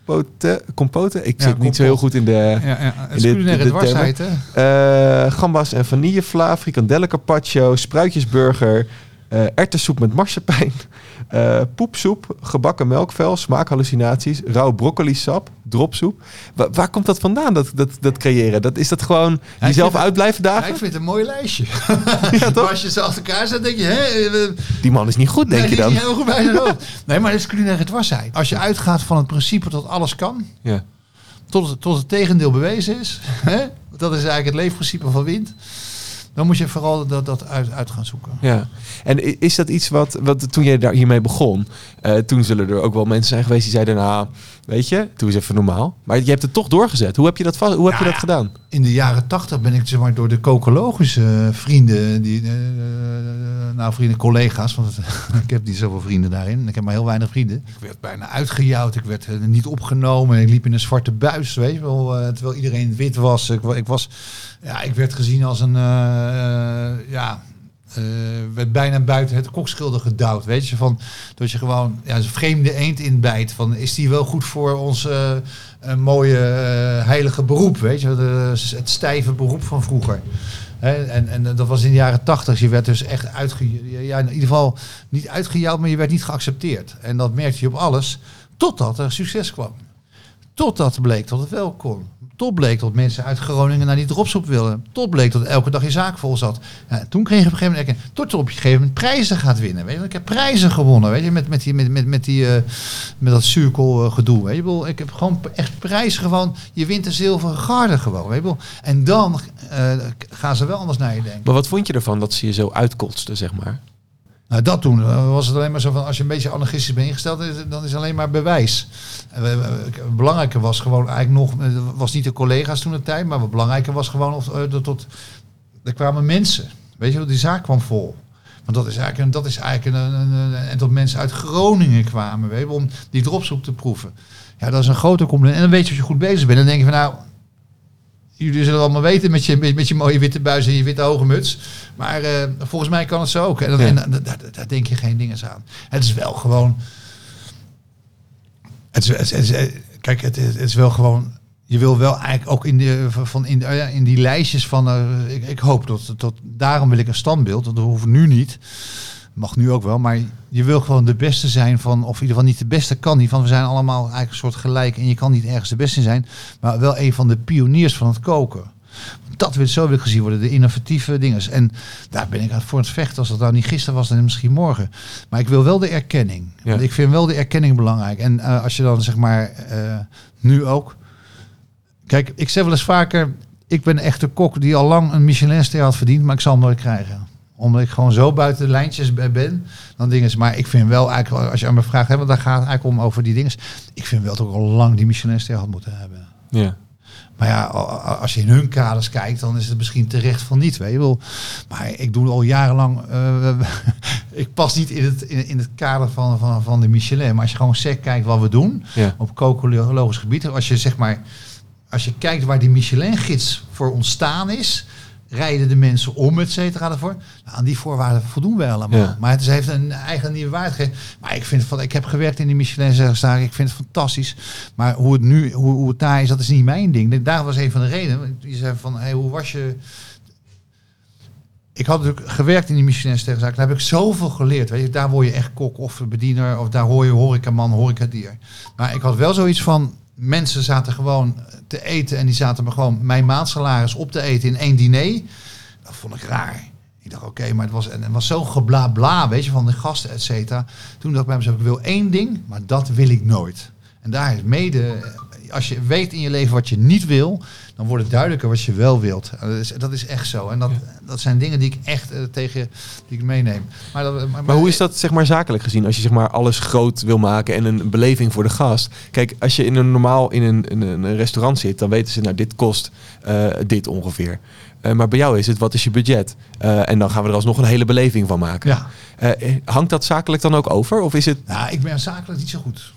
uienkompoten. Compoten. Ik Ja, zit niet zo heel goed in de... Ja, ja. Het is dit- culinaire dit dwarsheid, hè? Eh, gambas en vanillevla, frikandellen carpaccio, spruitjesburger, eh erwtensoep met marsepein, eh, poepsoep, gebakken melkvel, smaakhallucinaties, rauw broccolisap, dropsoep. Wa- waar komt dat vandaan, dat, dat, dat creëren? Dat, is dat gewoon jezelf vind uit blijven Ja, dagen? ik vind het een mooi lijstje. Ja, toch? Als je ze achter elkaar zet, denk je, hè, eh, Die man is niet goed, denk nee, je die dan? is niet helemaal goed bij zijn hoofd. Nee, maar dat is culinaire dwarsheid. Als je uitgaat van het principe dat alles kan, Ja. tot, het- tot het tegendeel bewezen is, hè, dat is eigenlijk het leefprincipe van wind, dan moet je vooral dat, dat uit, uit gaan zoeken. Ja, en is dat iets wat, wat toen jij daar hiermee begon, eh, toen zullen er ook wel mensen zijn geweest die zeiden, nou, weet je, doe eens even normaal. Maar je hebt het toch doorgezet. Hoe heb je dat, vast, hoe heb je Ja, dat gedaan? In de jaren tachtig ben ik zeg maar, door de cocologische vrienden, die, eh, nou vrienden, collega's, want ik heb niet zoveel vrienden daarin. Ik heb maar heel weinig vrienden. Ik werd bijna uitgejouwd, ik werd eh, niet opgenomen. Ik liep in een zwarte buis, weet je wel, eh, terwijl iedereen wit was. Ik, ik was, ja, ik werd gezien als een, ja, werd bijna buiten het kokschilder gedouwd, weet je, van dat je gewoon ja, een vreemde eend inbijt. Van is die wel goed voor ons een mooie eh, heilige beroep, weet je, het stijve beroep van vroeger. En, en dat was in de jaren tachtig. Je werd dus echt uitge, ja, in ieder geval niet uitgejouwd, maar je werd niet geaccepteerd. En dat merkte je op alles, totdat er succes kwam. Totdat bleek dat het wel kon. Tot bleek dat mensen uit Groningen naar die dropsoep wilden. Tot bleek dat elke dag je zaak vol zat. Ja, toen kreeg je op een gegeven moment... Tot op een gegeven moment prijzen gaat winnen. Weet je? Ik heb prijzen gewonnen. Weet je? Met, met, die, met, met, met, die, eh, met dat cirkel eh, gedoe. Weet? Ik, ik heb gewoon echt prijzen gewoon. Je wint een zilveren garde gewoon. Weet je? En dan eh, gaan ze wel anders naar je denken. Maar wat vond je ervan dat ze je zo uitkotsten, zeg maar? Nou, dat toen eh, was het alleen maar zo van als je een beetje anarchistisch bent ingesteld, dan is alleen maar bewijs. En we- we- Het belangrijke was gewoon eigenlijk nog, was niet de collega's toen de tijd, maar wat belangrijker was gewoon of, eh, dat tot, er kwamen mensen. Weet je die zaak kwam vol. Want dat is eigenlijk, dat is eigenlijk een, en dat mensen uit Groningen kwamen, weet je, om die dropsoep te proeven. Ja, dat is een grote compliment. En dan weet je of je goed bezig bent. Dan denk je van nou, jullie zullen allemaal weten met je, met, met je mooie witte buis en je witte hoge muts. Maar eh, volgens mij kan het zo ook. En, dan- Ja. en dan- daar, daar- daar denk je geen dingen aan. Het is wel gewoon. Het is, het is- het is- kijk, het is, het is wel gewoon. Je wil wel eigenlijk ook in, de, van in, de, ja, in die lijstjes van. eh, ik, ik hoop dat, dat. Daarom wil ik een standbeeld. Dat hoeft nu niet. Mag nu ook wel. Maar je wil gewoon de beste zijn van. Of in ieder geval niet de beste kan niet. Van we zijn allemaal eigenlijk een soort gelijk. En je kan niet ergens de beste zijn. Maar wel een van de pioniers van het koken. Dat wil zo wil ik gezien worden, de innovatieve dingen. En daar ben ik aan voor het vechten. Als dat nou niet gisteren was, dan misschien morgen. Maar ik wil wel de erkenning. Ja. Want ik vind wel de erkenning belangrijk. En eh, als je dan zeg maar eh, nu ook. Kijk, ik zeg wel eens vaker. Ik ben echt de kok die al lang een Michelinster had verdiend, maar ik zal hem nooit krijgen omdat ik gewoon zo buiten de lijntjes be- ben. Dan dingen. Maar ik vind wel eigenlijk, als je aan me vraagt, hè, want daar gaat het eigenlijk om over die dingen. Ik vind wel dat ik al lang die Michelinster had moeten hebben. Ja. Maar ja, als je in hun kaders kijkt, dan is het misschien terecht van niet. Weet je wel. Maar ik doe al jarenlang. eh, ik pas niet in het, in, in het kader van, van, van de Michelin. Maar als je gewoon sec kijkt wat we doen Ja. op cocologisch gebied. Als je zeg maar. Als je kijkt waar die Michelin-gids voor ontstaan is. Rijden de mensen om, et cetera, daarvoor. Nou, aan die voorwaarden voldoen wij allemaal. Ja. Maar het is, heeft een eigen nieuwe waarde gegeven. Maar ik vind van, ik heb gewerkt in die Michelin staan. Ik vind het fantastisch. Maar hoe het nu, hoe, hoe het daar is, dat is niet mijn ding. Daar was een van de redenen. Je zei van, hey, hoe was je? Ik had natuurlijk gewerkt in die Michelin-sterrenzaak. Daar heb ik zoveel geleerd. Weet je, daar word je echt kok of bediener. Of daar hoor je horecaman, horecadier. Maar ik had wel zoiets van... Mensen zaten gewoon te eten. En die zaten me gewoon mijn maandsalaris op te eten in één diner. Dat vond ik raar. Ik dacht, oké, maar het was, en het was zo geblabla, weet je, van de gasten, et cetera. Toen dacht ik bij mezelf, ik wil één ding, maar dat wil ik nooit. En daar is mede, als je weet in je leven wat je niet wil, dan wordt het duidelijker wat je wel wilt. En Dat is, dat is echt zo. En dat, dat zijn dingen die ik echt eh, tegen, die ik meeneem. Maar, dat, Maar hoe is dat zeg maar zakelijk gezien als je zeg maar alles groot wil maken en een beleving voor de gast? Kijk, als je in een normaal in een, in een restaurant zit, dan weten ze nou dit kost eh, dit ongeveer. Eh, maar bij jou is het wat is je budget? Eh, en dan gaan we er alsnog een hele beleving van maken. Ja. Eh, hangt dat zakelijk dan ook over? Of is het Nou, ik ben zakelijk niet zo goed.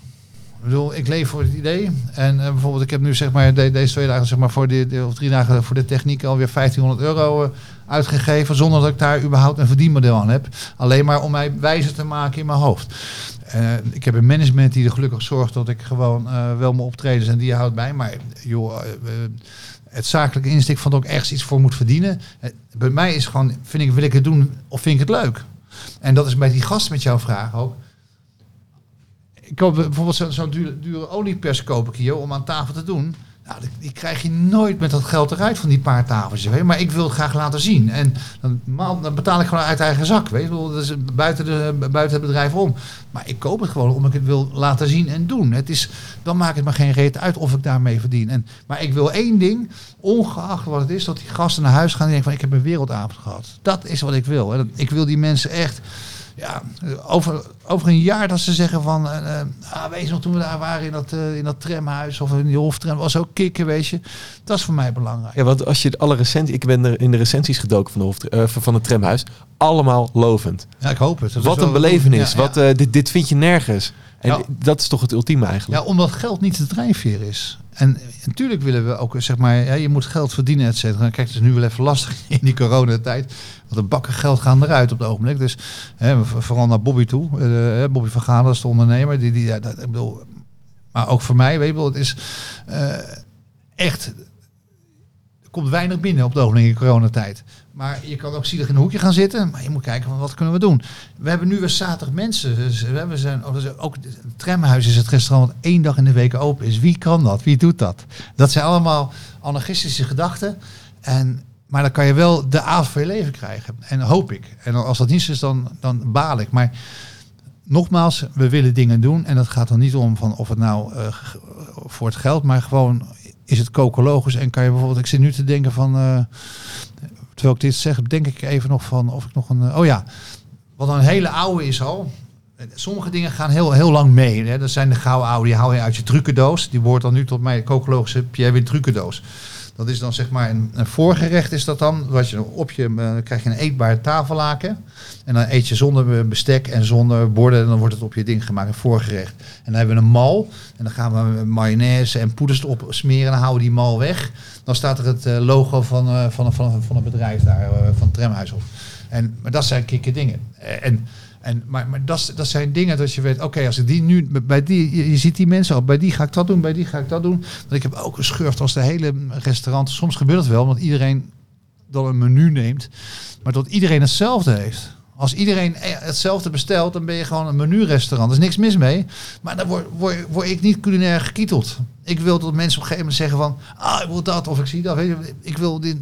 Ik bedoel, ik leef voor het idee. En eh, bijvoorbeeld, ik heb nu zeg maar de- deze twee dagen, zeg maar voor de, of drie dagen voor de techniek alweer 1500 euro eh, uitgegeven. Zonder dat ik daar überhaupt een verdienmodel aan heb. Alleen maar om mij wijzer te maken in mijn hoofd. Eh, ik heb een management die er gelukkig zorgt dat ik gewoon wel mijn optredens en die houdt bij. Maar joh, het zakelijke insteek van dat ik ergens iets voor moet verdienen. Bij mij is gewoon, vind ik, wil ik het doen of vind ik het leuk? En dat is bij die gast met jouw vraag ook. Ik koop bijvoorbeeld zo- zo'n dure, dure oliepers koop ik hier om aan tafel te doen. Nou, die, krijg je nooit met dat geld eruit van die paar tafeltjes. Maar ik wil het graag laten zien. En dan, betaal ik gewoon uit eigen zak. Weet je. Dat is buiten, de, buiten het bedrijf om. Maar ik koop het gewoon omdat ik het wil laten zien en doen. Het is, dan maakt het me geen reet uit of ik daarmee verdien. En, maar ik wil één ding, ongeacht wat het is, dat die gasten naar huis gaan en denken van ik heb een wereldavond gehad. Dat is wat ik wil. Ik wil die mensen echt ja, over, over een jaar dat ze zeggen van, eh, ah, wees nog toen we daar waren in dat, eh, in dat tramhuis of in die hoftram, was ook kicken, weet je. Dat is voor mij belangrijk. Ja, want als je alle recensies... Ik ben er in de recensies gedoken van, de hof, van het tramhuis. Allemaal lovend. Ja, ik hoop het. Dat Wat een belevenis. Ja, Wat, dit, dit vind je nergens. En Ja. dat is toch het ultieme eigenlijk. Ja, omdat geld niet de drijfveer is. En natuurlijk willen we ook, zeg maar, je moet geld verdienen, et cetera. Kijk, het is nu wel even lastig in die coronatijd. Want de bakken geld gaan eruit op het ogenblik. Dus hè, vooral naar Bobby toe. Eh, Bobby van Gaal, dat is de ondernemer. Die, die, ja, dat, ik bedoel, maar ook voor mij, weet je wel, het is eh, echt... Komt weinig binnen op het ogenblik in coronatijd. Maar je kan ook zielig in een hoekje gaan zitten. Maar je moet kijken van wat kunnen we doen. We hebben nu weer zaterdag mensen. Dus we hebben zijn, oh, dus ook het tramhuis is het restaurant één dag in de week open is. Wie kan dat? Wie doet dat? Dat zijn allemaal anarchistische gedachten. En, maar dan kan je wel de avond van je leven krijgen. En hoop ik. En als dat niet is, dan, dan baal ik. Maar nogmaals, we willen dingen doen. En dat gaat er niet om van of het nou eh, voor het geld, maar gewoon is het cocologisch. En kan je bijvoorbeeld, ik zit nu te denken van, eh, terwijl ik dit zeg, denk ik even nog van of ik nog een, eh, oh ja, wat een hele oude is al. Sommige dingen gaan heel, heel lang mee. Hè. Dat zijn de gouden oude, die haal je uit je trucendoos. Die behoort dan nu tot mijn cocologische Pierre Win trucendoos. Dat is dan zeg maar een, een voorgerecht is dat dan. Wat je op je eh, krijg je een eetbare tafellaken. En dan eet je zonder bestek en zonder borden. En dan wordt het op je ding gemaakt, een voorgerecht. En dan hebben we een mal. En dan gaan we mayonaise en poeders erop smeren. En dan houden we die mal weg. Dan staat er het eh, logo van, eh, van, van, van het bedrijf daar, van het tramhuis op. En, maar dat zijn kikke dingen. En, en, maar maar dat, zijn dingen dat je weet, oké, als ik die nu bij die, je, ziet die mensen al, bij die ga ik dat doen, bij die ga ik dat doen. Want ik heb ook geschurft als de hele restaurant. Soms gebeurt het wel, want iedereen dan een menu neemt, maar dat iedereen hetzelfde heeft. Als iedereen eh, hetzelfde bestelt, dan ben je gewoon een menurestaurant. Er is niks mis mee. Maar dan word, word, word ik niet culinair gekieteld. Ik wil dat mensen op een gegeven moment zeggen van... Ah, ik wil dat of ik zie dat. Ik wil dit...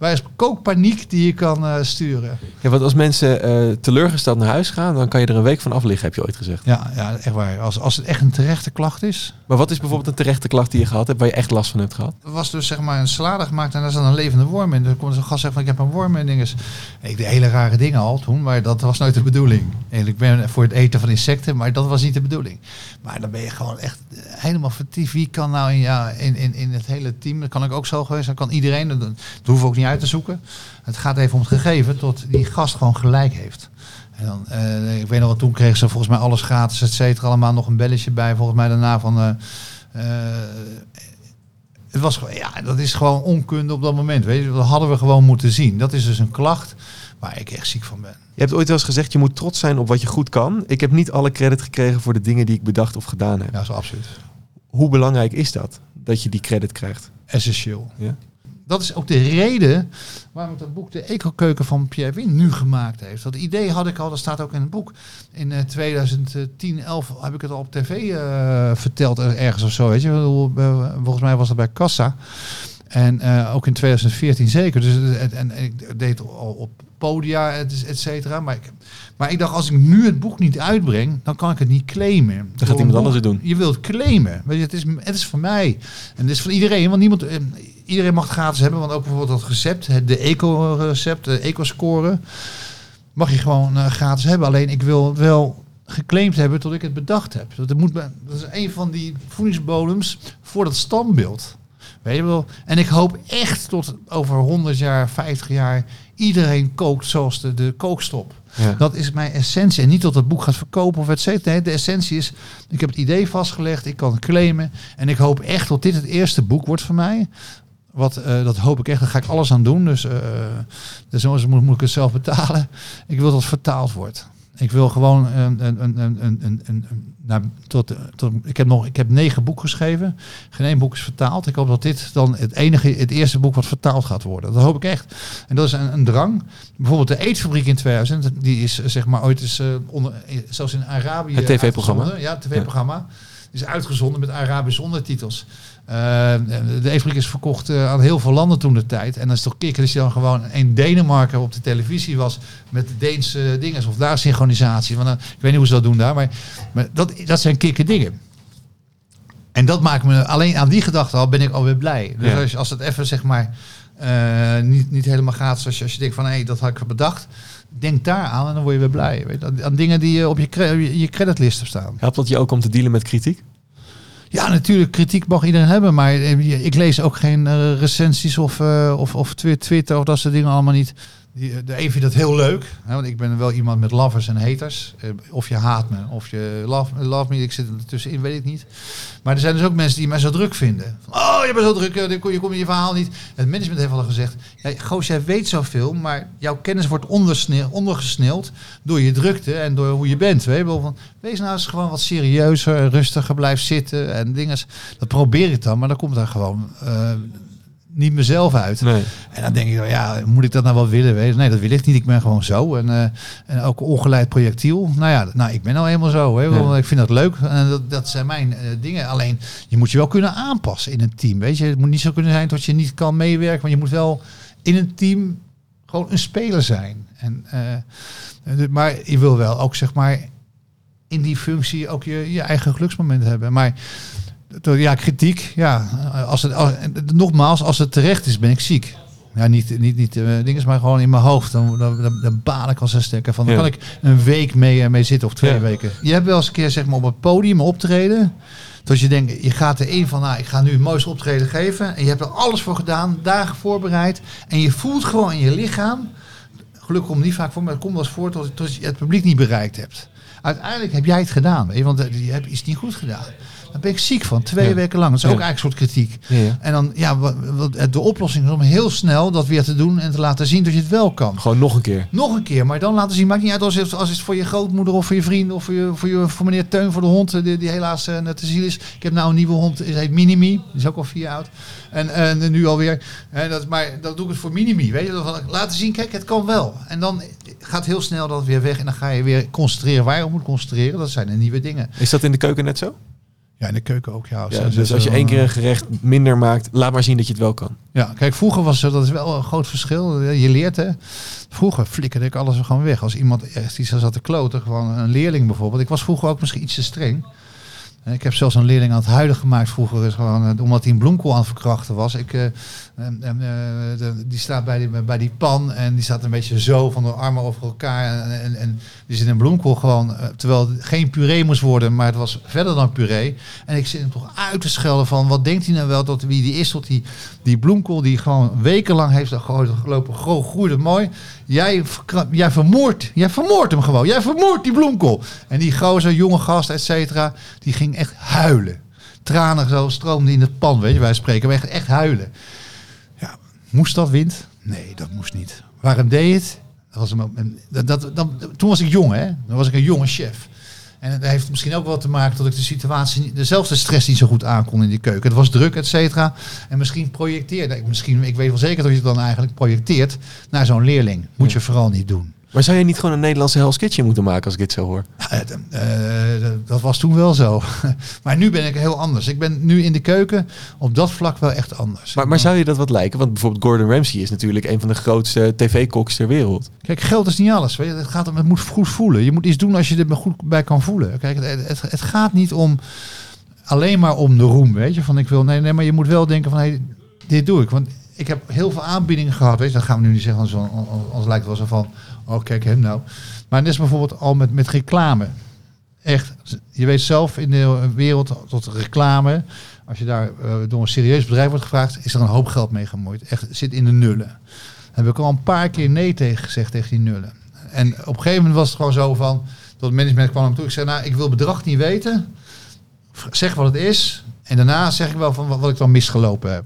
Is kookpaniek die je kan eh, sturen. Ja, want als mensen eh, teleurgesteld naar huis gaan, dan kan je er een week van afliggen, heb je ooit gezegd. Ja, ja echt waar. Als, als het echt een terechte klacht is. Maar wat is bijvoorbeeld een terechte klacht die je gehad hebt, waar je echt last van hebt gehad? Er was dus zeg maar een salade gemaakt en daar zat een levende worm in. Dan kon zo'n gast zeggen van ik heb een worm en dinges. Ik deed hele rare dingen al toen, maar dat was nooit de bedoeling. En ik ben voor het eten van insecten, maar dat was niet de bedoeling. Maar dan ben je gewoon echt eh, helemaal vertiefd. Wie kan nou in, ja, in, in, in het hele team, dat kan ik ook zo geweest, dan kan iedereen, dat, we ook niet uit te zoeken. Het gaat even om het gegeven tot die gast gewoon gelijk heeft. En dan, eh, ik weet nog wat, toen kregen ze volgens mij alles gratis, et cetera. Allemaal nog een belletje bij, volgens mij daarna van... eh, eh, het was gewoon, ja, dat is gewoon onkunde op dat moment. Weet je, dat hadden we gewoon moeten zien. Dat is dus een klacht waar ik echt ziek van ben. Je hebt ooit wel eens gezegd, je moet trots zijn op wat je goed kan. Ik heb niet alle credit gekregen voor de dingen die ik bedacht of gedaan heb. Ja, zo absoluut. Hoe belangrijk is dat, dat je die credit krijgt? Essentieel. Ja? Dat is ook de reden waarom ik dat boek De Eco-keuken van Pierre Win nu gemaakt heeft. Dat idee had ik al, dat staat ook in het boek. In eh, 2010, 11 heb ik het al op tv eh, verteld, eh, ergens of zo. Weet je. Eh, Volgens mij was dat bij Kassa. En eh, ook in 2014 zeker. Dus, eh, en, en ik deed het al op podia, et, et cetera. Maar ik, maar ik dacht, als ik nu het boek niet uitbreng, dan kan ik het niet claimen. gaat iemand anders het doen. Je wilt claimen. Weet je, het, is, het is van mij. En het is van iedereen. Want niemand, eh, iedereen mag het gratis hebben. Want ook bijvoorbeeld dat recept, het- de eco-recept, de eco-score, mag je gewoon eh, gratis hebben. Alleen ik wil wel geclaimd hebben tot ik het bedacht heb. Dat, moet, dat is een van die voedingsbodems voor dat standbeeld. Weet je wel? En ik hoop echt tot over 100 jaar, 50 jaar, iedereen kookt zoals de, de kookstop. Ja. Dat is mijn essentie. En niet dat het boek gaat verkopen of et cetera. Nee, de essentie is, ik heb het idee vastgelegd, ik kan het claimen. En ik hoop echt dat dit het eerste boek wordt voor mij. Wat, eh, dat hoop ik echt, daar ga ik alles aan doen. Dus, eh dus moet, moet ik het zelf betalen. Ik wil dat het vertaald wordt. Ik wil gewoon een, een, een, een, een, nou, tot, tot, ik heb nog, ik heb negen boeken geschreven. Geen één boek is vertaald. Ik hoop dat dit dan het enige, het eerste boek wat vertaald gaat worden. Dat hoop ik echt. En dat is een, een drang. Bijvoorbeeld de Eetfabriek in 2000, die is eh, zeg maar ooit is, onder, zelfs in Arabië. Het TV-programma? Ja, het tv-programma. Is uitgezonden met Arabische ondertitels. Eh, de Eetfabriek is verkocht eh, aan heel veel landen toen de tijd. En dan is toch kicken dat je dan gewoon in Denemarken op de televisie was met de Deense dingen. Of daar synchronisatie. Want, dan- ik weet niet hoe ze dat doen daar. Maar, maar dat, dat zijn kikke dingen. En dat maakt me, alleen aan die gedachte al ben ik alweer blij. Dus Ja. als, als het even zeg maar eh, niet, niet helemaal gaat zoals je, als je denkt van hé, dat had ik bedacht. Denk daar aan en dan word je weer blij. Weet aan, aan dingen die op je, je, creditlist staan. Helpt dat je ook om te dealen met kritiek? Ja, natuurlijk, kritiek mag iedereen hebben. Maar eh, ik lees ook geen eh, recensies of, eh, of, of twi- Twitter of dat soort dingen allemaal niet. Eh, de een vindt het heel leuk. Hè, want ik ben wel iemand met lovers en haters. Eh, of je haat me, of je love, love me. Ik zit er tussenin, weet ik niet. Maar er zijn dus ook mensen die mij zo druk vinden. Oh, je bent zo druk, eh, je komt in je verhaal niet. Het management heeft al gezegd... Ja, Goos, jij weet zoveel, maar jouw kennis wordt ondergesneeld... door je drukte en door hoe je bent. Weet je? Van, wees nou eens gewoon wat serieuzer rustiger, blijf zitten en dingen. Dat probeer ik dan, maar dan komt daar gewoon... niet mezelf uit. Nee. En dan denk ik, ja, moet ik dat nou wel willen? Weet je? Nee, dat wil ik niet. Ik ben gewoon zo. En, eh, en ook ongeleid projectiel. Nou ja, nou, ik ben nou helemaal zo. Hè? Ja. Ik vind dat leuk. En dat, dat zijn mijn eh, dingen. Alleen, je moet je wel kunnen aanpassen in een team. Weet je? Het moet niet zo kunnen zijn dat je niet kan meewerken. Maar je moet wel in een team gewoon een speler zijn. En, en- maar je wil wel ook, zeg maar, in die functie ook je, je eigen geluksmoment hebben. Maar ja, kritiek. Ja, als het, als, nogmaals, als het terecht is, ben ik ziek. Ja, niet, niet, niet eh, dingen, maar gewoon in mijn hoofd. Dan, dan, dan, dan baal ik als een stekker van. Dan Ja. kan ik een week mee, eh, mee zitten of twee Ja. weken. Je hebt wel eens een keer zeg maar, op het podium optreden. Dat je denkt, je gaat er één van, nou, ik ga nu het mooiste optreden geven. En je hebt er alles voor gedaan, dagen voorbereid. En je voelt gewoon in je lichaam. Gelukkig komt niet vaak voor, maar het komt wel eens voor tot, tot je het publiek niet bereikt hebt. Uiteindelijk heb jij het gedaan, weet je, want je hebt iets niet goed gedaan. Daar ben ik ziek van, twee Ja. weken lang. Dat is ook eigenlijk een soort kritiek. Ja. En dan, ja, de oplossing is om heel snel dat weer te doen en te laten zien dat je het wel kan. Gewoon nog een keer. Nog een keer, maar dan laten zien. Maakt niet uit als het, als het voor je grootmoeder of voor je vriend of voor, je, voor, je, voor meneer Teun voor de hond, eh, die, die helaas eh, net te ziel is. Ik heb nou een nieuwe hond, die heet Minimi. Die is ook al vier jaar oud. En, en nu alweer. En dat, maar dat doe ik het voor Minimi. Weet je, dat laten zien, kijk, het kan wel. En dan gaat heel snel dat weer weg en dan ga je weer concentreren waar je op moet concentreren. Dat zijn de nieuwe dingen. Is dat in de keuken net zo? Ja, in de keuken ook. Ja, Ja, dus als je één keer een gerecht minder maakt, laat maar zien dat je het wel kan. Ja, kijk, vroeger was dat is wel een groot verschil. Je leert hè. Vroeger flikkerde ik alles gewoon weg. Als iemand echt iets zat te kloten, gewoon een leerling bijvoorbeeld. Ik was vroeger ook misschien iets te streng. En ik heb zelfs een leerling aan het huilen gemaakt vroeger, is gewoon, eh, omdat hij een bloemkool aan het verkrachten was. Ik, eh, en, en, eh, de- die staat bij die, bij die pan en die staat een beetje zo van de armen over elkaar. En, en, die zit een bloemkool gewoon, eh, terwijl het geen puree moest worden, maar het was verder dan puree. En ik zit hem toch uit te schelden van, wat denkt hij nou wel dat wie die is, tot die, die bloemkool die gewoon wekenlang heeft gelopen, gro- groeide mooi. Jij, jij vermoordt, jij vermoordt hem gewoon. Jij vermoordt die bloemkool. En die gozer, jonge gast, et cetera, die ging echt huilen. Tranen zo stroomden in het pan, weet je, wij spreken. Maar echt, echt huilen. Moest dat wind? Nee, dat moest niet. Waarom deed je het? Dat was een, dat, dat, dat- toen was ik jong, hè? Dan was ik een jonge chef. En dat heeft misschien ook wel te maken dat ik de situatie, dezelfde stress niet zo goed aankon in die keuken. Het was druk, et cetera. En misschien projecteerde ik, misschien, ik weet wel zeker dat je het dan eigenlijk projecteert naar zo'n leerling. Moet je vooral niet doen. Maar zou je niet gewoon een Nederlandse Hell's Kitchen moeten maken als ik dit zo hoor? Eh, eh, dat was toen wel zo. maar nu ben ik heel anders. Ik ben nu in de keuken op dat vlak wel echt anders. Maar, maar zou je dat wat lijken? Want bijvoorbeeld Gordon Ramsay is natuurlijk een van de grootste tv-koks ter wereld. Kijk, geld is niet alles. Weet je. Het, gaat om, het moet goed voelen. Je moet iets doen als je er goed bij kan voelen. Kijk, het, het, het gaat niet om alleen maar om de roem. Weet je, van ik wil. Nee, nee, maar je moet wel denken van hey, dit doe ik. Want ik heb heel veel aanbiedingen gehad. Weet je, dat gaan we nu niet zeggen. Anders, anders lijkt het wel zo van. Oh, kijk hem nou. Maar net is bijvoorbeeld al met, met reclame. Echt, je weet zelf in de wereld tot reclame. Als je daar eh, door een serieus bedrijf wordt gevraagd, is er een hoop geld mee gemoeid. Echt, zit in de nullen. Heb ik al een paar keer nee tegen gezegd tegen die nullen. En op een gegeven moment was het gewoon zo van, dat management kwam me toe. Ik zei, nou, ik wil bedrag niet weten. Zeg wat het is. En daarna zeg ik wel van wat ik dan misgelopen heb.